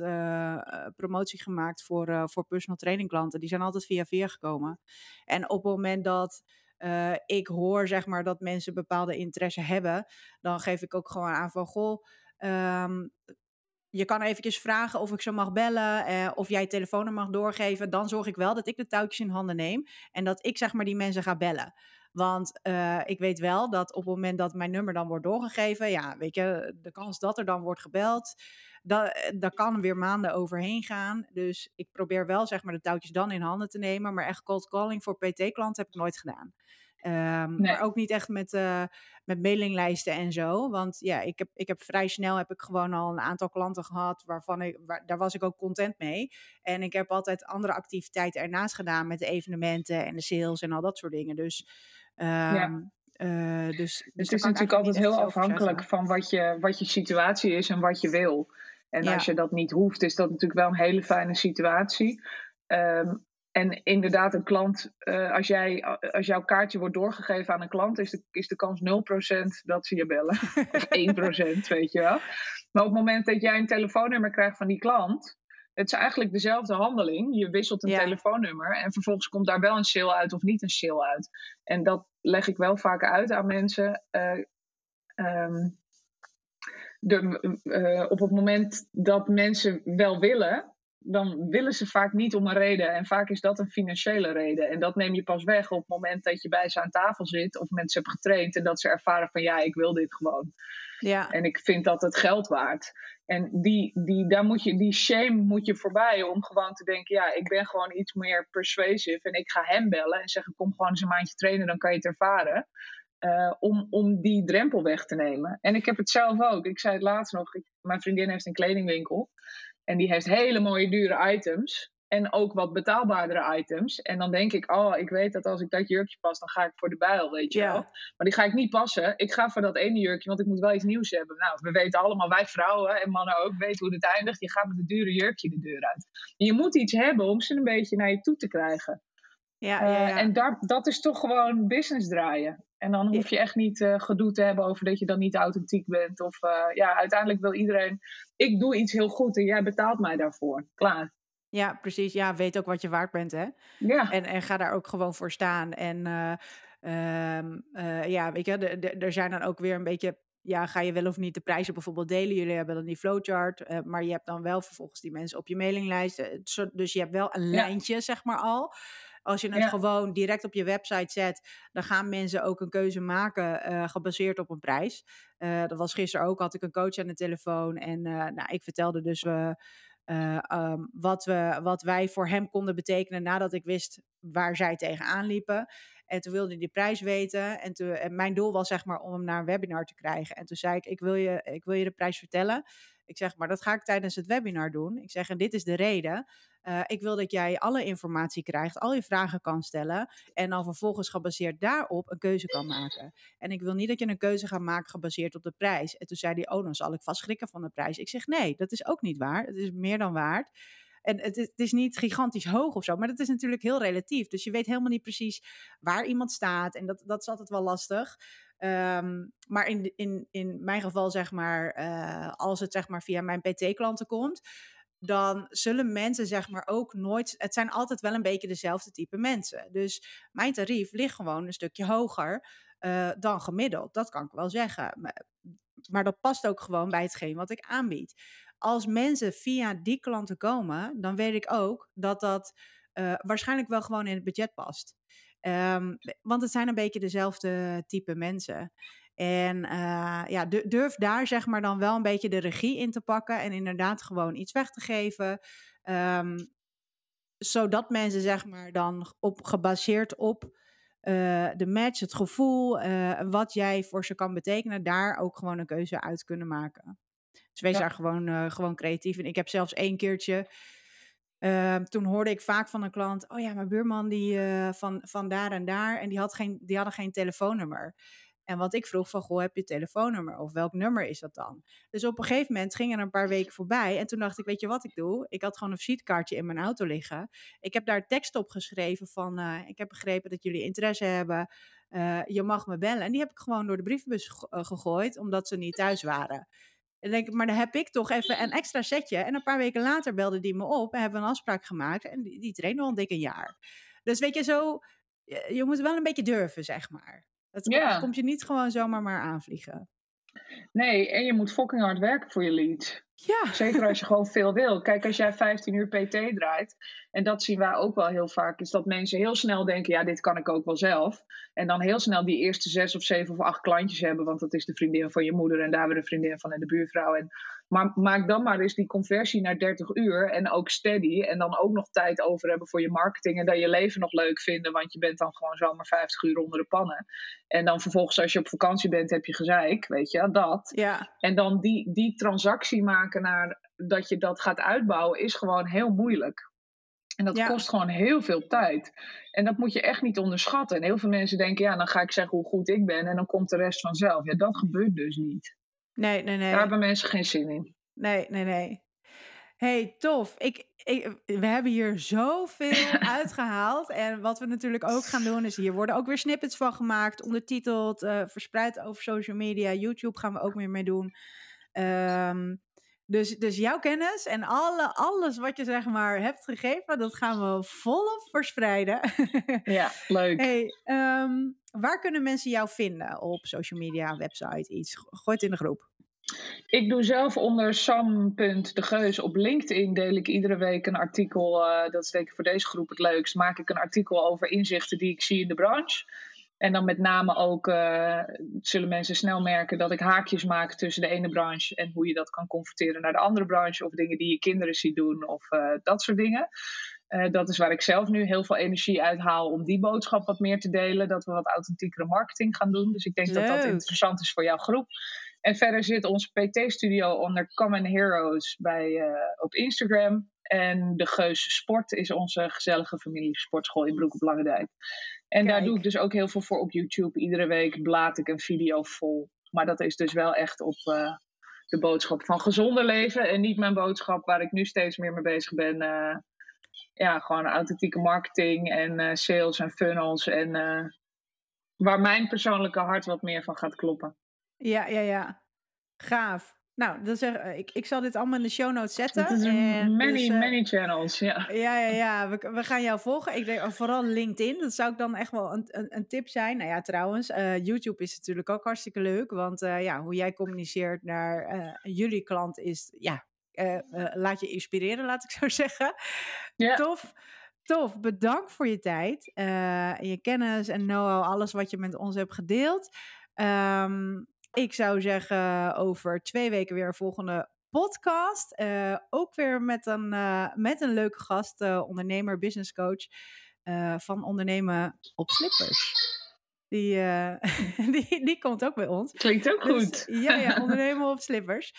promotie gemaakt voor, voor personal training klanten. Die zijn altijd via via gekomen. En op het moment dat ik hoor, zeg maar, dat mensen bepaalde interesse hebben, dan geef ik ook gewoon aan van, goh, um, je kan eventjes vragen of ik ze mag bellen, eh, of jij telefoonnummer mag doorgeven. Dan zorg ik wel dat ik de touwtjes in handen neem en dat ik zeg maar die mensen ga bellen. Want uh, ik weet wel dat op het moment dat mijn nummer dan wordt doorgegeven, ja, weet je, de kans dat er dan wordt gebeld, dat, daar kan weer maanden overheen gaan. Dus ik probeer wel zeg maar de touwtjes dan in handen te nemen, maar echt cold calling voor PT-klanten heb ik nooit gedaan. Um, Maar ook niet echt met, uh, met mailinglijsten en zo. Want ja, ik heb, ik heb vrij snel heb ik gewoon al een aantal klanten gehad waarvan ik, waar, daar was ik ook content mee. En ik heb altijd andere activiteiten ernaast gedaan met de evenementen en de sales en al dat soort dingen. Dus ja. Uh, dus, dus het is natuurlijk altijd heel afhankelijk van wat je, wat je situatie is en wat je wil. En ja. als je dat niet hoeft, is dat natuurlijk wel een hele fijne situatie. Um, en inderdaad, een klant, uh, als, jij, als jouw kaartje wordt doorgegeven aan een klant, is de, is de kans 0% dat ze je bellen. of 1%, weet je wel. Maar op het moment dat jij een telefoonnummer krijgt van die klant, het is eigenlijk dezelfde handeling. Je wisselt een telefoonnummer en vervolgens komt daar wel een sale uit of niet een sale uit. En dat leg ik wel vaak uit aan mensen. Uh, de, uh, op het moment dat mensen wel willen, dan willen ze vaak niet om een reden. En vaak is dat een financiële reden. En dat neem je pas weg op het moment dat je bij ze aan tafel zit of mensen hebt getraind en dat ze ervaren van ja, ik wil dit gewoon. Ja. En ik vind dat het geld waard. En die, die, daar moet je, die shame moet je voorbij om gewoon te denken, ja, ik ben gewoon iets meer persuasive en ik ga hem bellen en zeggen, kom gewoon eens een maandje trainen, dan kan je het ervaren. Uh, om, om die drempel weg te nemen. En ik heb het zelf ook. Ik zei het laatst nog, mijn vriendin heeft een kledingwinkel. En die heeft hele mooie dure items. En ook wat betaalbaardere items. En dan denk ik, oh, ik weet dat als ik dat jurkje pas, dan ga ik voor de bijl, weet je wel. Maar die ga ik niet passen. Ik ga voor dat ene jurkje, want ik moet wel iets nieuws hebben. Nou, we weten allemaal, wij vrouwen en mannen ook, weten hoe het eindigt. Je gaat met een dure jurkje de deur uit. je moet iets hebben om ze een beetje naar je toe te krijgen. Ja, ja, ja. Uh, en daar, dat is toch gewoon business draaien. En dan hoef je echt niet uh, gedoe te hebben over dat je dan niet authentiek bent. Of uh, ja, uiteindelijk wil iedereen, ik doe iets heel goed en jij betaalt mij daarvoor. Klaar. Ja, precies. Ja, weet ook wat je waard bent, hè? Ja. En, en ga daar ook gewoon voor staan. En uh, ja, weet je, er zijn dan ook weer een beetje ja, ga je wel of niet de prijzen bijvoorbeeld delen? Jullie hebben dan die flowchart, maar je hebt dan wel vervolgens die mensen op je mailinglijst. Dus je hebt wel een lijntje, zeg maar al. Als je het gewoon direct op je website zet, dan gaan mensen ook een keuze maken uh, gebaseerd op een prijs. Uh, dat was gisteren ook, had ik een coach aan de telefoon en uh, nou, ik vertelde dus um, wat, we, wat wij voor hem konden betekenen nadat ik wist waar zij tegenaan liepen. En toen wilde hij de prijs weten. En, toen, en mijn doel was zeg maar om hem naar een webinar te krijgen. En toen zei ik, ik wil je, ik wil je de prijs vertellen. Ik zeg, maar dat ga ik tijdens het webinar doen. Ik zeg, en dit is de reden. Uh, ik wil dat jij alle informatie krijgt, al je vragen kan stellen. En dan vervolgens gebaseerd daarop een keuze kan maken. En ik wil niet dat je een keuze gaat maken gebaseerd op de prijs. En toen zei hij, oh, dan zal ik vast schrikken van de prijs. Ik zeg, nee, dat is ook niet waar. Het is meer dan waard. En het is, het is, niet gigantisch hoog of zo, maar dat is natuurlijk heel relatief. Dus je weet helemaal niet precies waar iemand staat. En dat, dat is altijd wel lastig. Um, maar in, in, in mijn geval, zeg maar, uh, als het zeg maar via mijn PT-klanten komt, dan zullen mensen zeg maar ook nooit. Het zijn altijd wel een beetje dezelfde type mensen. Dus mijn tarief ligt gewoon een stukje hoger uh, dan gemiddeld. Dat kan ik wel zeggen. Maar, dat past ook gewoon bij hetgeen wat ik aanbied. Als mensen via die klanten komen, dan weet ik ook dat dat uh, waarschijnlijk wel gewoon in het budget past. Um, want het zijn een beetje dezelfde type mensen. En uh, ja, durf daar zeg maar dan wel een beetje de regie in te pakken en inderdaad gewoon iets weg te geven. Um, zodat mensen zeg maar dan op, gebaseerd op uh, de match, het gevoel, uh, wat jij voor ze kan betekenen, daar ook gewoon een keuze uit kunnen maken. Dus wees ja. daar gewoon, gewoon creatief in. Ik heb zelfs één keertje uh, toen hoorde ik vaak van een klant: Oh ja, mijn buurman die van, van daar en daar. En die, had geen, die hadden geen telefoonnummer. En wat ik vroeg van, goh, heb je telefoonnummer? Of welk nummer is dat dan? Dus op een gegeven moment gingen er een paar weken voorbij. En toen dacht ik, weet je wat ik doe? Ik had gewoon een visitekaartje in mijn auto liggen. Ik heb daar tekst op geschreven van, uh, ik heb begrepen dat jullie interesse hebben. Uh, je mag me bellen. En die heb ik gewoon door de brievenbus gegooid, omdat ze niet thuis waren. En denk ik, maar dan heb ik toch even een extra setje. En een paar weken later belde die me op en hebben we een afspraak gemaakt. En die, die al een dikke jaar. Dus weet je, zo, je, moet wel een beetje durven, zeg maar. Dat ja. komt je niet gewoon zomaar maar aanvliegen. Nee, en je moet fucking hard werken voor je lead. Ja. Zeker als je gewoon veel wil. Kijk, als jij 15 uur PT draait, en dat zien wij ook wel heel vaak, is dat mensen heel snel denken: ja, dit kan ik ook wel zelf. En dan heel snel die eerste zes of zeven of acht klantjes hebben, want dat is de vriendin van je moeder en daar weer de vriendin van en de buurvrouw. En, maar maak dan maar eens die conversie naar 30 uur en ook steady. En dan ook nog tijd over hebben voor je marketing en dat je leven nog leuk vinden, want je bent dan gewoon zomaar 50 uur onder de pannen. En dan vervolgens, als je op vakantie bent, heb je gezeik, weet je, dat. Ja. En dan die, die transactie maken naar dat je dat gaat uitbouwen, is gewoon heel moeilijk. En dat kost gewoon heel veel tijd. En dat moet je echt niet onderschatten. En heel veel mensen denken, ja, dan ga ik zeggen hoe goed ik ben en dan komt de rest vanzelf. Ja, dat gebeurt dus niet. Nee, nee, nee. Daar hebben mensen geen zin in. Nee, nee, nee. hey, tof. Ik, ik, we hebben hier zoveel uitgehaald. En wat we natuurlijk ook gaan doen, is hier worden ook weer snippets van gemaakt, ondertiteld, uh, verspreid over social media. YouTube gaan we ook meer mee doen. Ehm, dus, dus jouw kennis en alle, alles wat je zeg maar hebt gegeven, dat gaan we volop verspreiden. ja, leuk. Hey, ehm, waar kunnen mensen jou vinden? Op social media, website, iets? Gooi het in de groep. Ik doe zelf onder sam.degeus op LinkedIn deel ik iedere week een artikel. Uh, dat is denk ik voor deze groep het leukst. Maak ik een artikel over inzichten die ik zie in de branche. En dan met name ook uh, zullen mensen snel merken dat ik haakjes maak tussen de ene branche en hoe je dat kan converteren naar de andere branche. Of dingen die je kinderen ziet doen of uh, dat soort dingen. Uh, dat is waar ik zelf nu heel veel energie uit haal om die boodschap wat meer te delen. Dat we wat authentiekere marketing gaan doen. Dus ik denk Leuk. dat dat interessant is voor jouw groep. En verder zit onze PT-studio onder Common Heroes bij, op Instagram. En de Geus Sport is onze gezellige familiesportschool in Broek op En daar doe ik dus ook heel veel voor op YouTube. Iedere week blaad ik een video vol. Maar dat is dus wel echt op uh, de boodschap van gezonder leven. En niet mijn boodschap waar ik nu steeds meer mee bezig ben. Uh, ja, gewoon authentieke marketing en uh, sales en funnels. En waar mijn persoonlijke hart wat meer van gaat kloppen. Ja, ja, ja. Gaaf. Nou, dan zeg, ik, ik zal dit allemaal in de show notes zetten. En many, dus, uh, many channels, ja. Ja, ja, ja. We, we gaan jou volgen. Ik denk oh, vooral LinkedIn. Dat zou ik dan echt wel een, een, een tip zijn. Nou ja, trouwens, uh, YouTube is natuurlijk ook hartstikke leuk. Want uh, ja, hoe jij communiceert naar jullie klant is, ja, laat je inspireren, laat ik zo zeggen. Ja. Tof. Tof, bedankt voor je tijd, je kennis en know-how, alles wat je met ons hebt gedeeld. Um, ik zou zeggen, over twee weken weer een volgende podcast. Uh, ook weer met een, uh, met een leuke gast, uh, ondernemer, business coach van Ondernemen op Slippers. Die, die, die komt ook bij ons. Klinkt ook dus, goed. Ja, ja, ondernemen op slippers.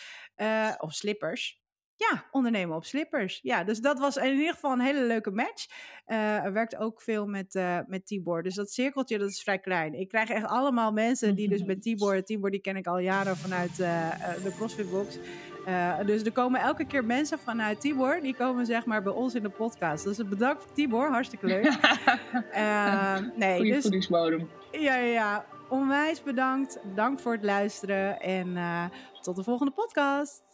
of slippers. Ja, ondernemen op slippers. Ja, dus dat was in ieder geval een hele leuke match. Uh, er werkt ook veel met, uh, met Tibor. Dus dat cirkeltje, dat is vrij klein. Ik krijg echt allemaal mensen die dus met Tibor... Tibor, die ken ik al jaren vanuit uh, de CrossFit Box. dus er komen elke keer mensen vanuit Tibor... die komen zeg maar bij ons in de podcast. Dus bedankt Tibor, hartstikke leuk. nee, Goeie dus, voedingsbodem. Ja, ja, ja. Onwijs bedankt. Dank voor het luisteren. En tot de volgende podcast.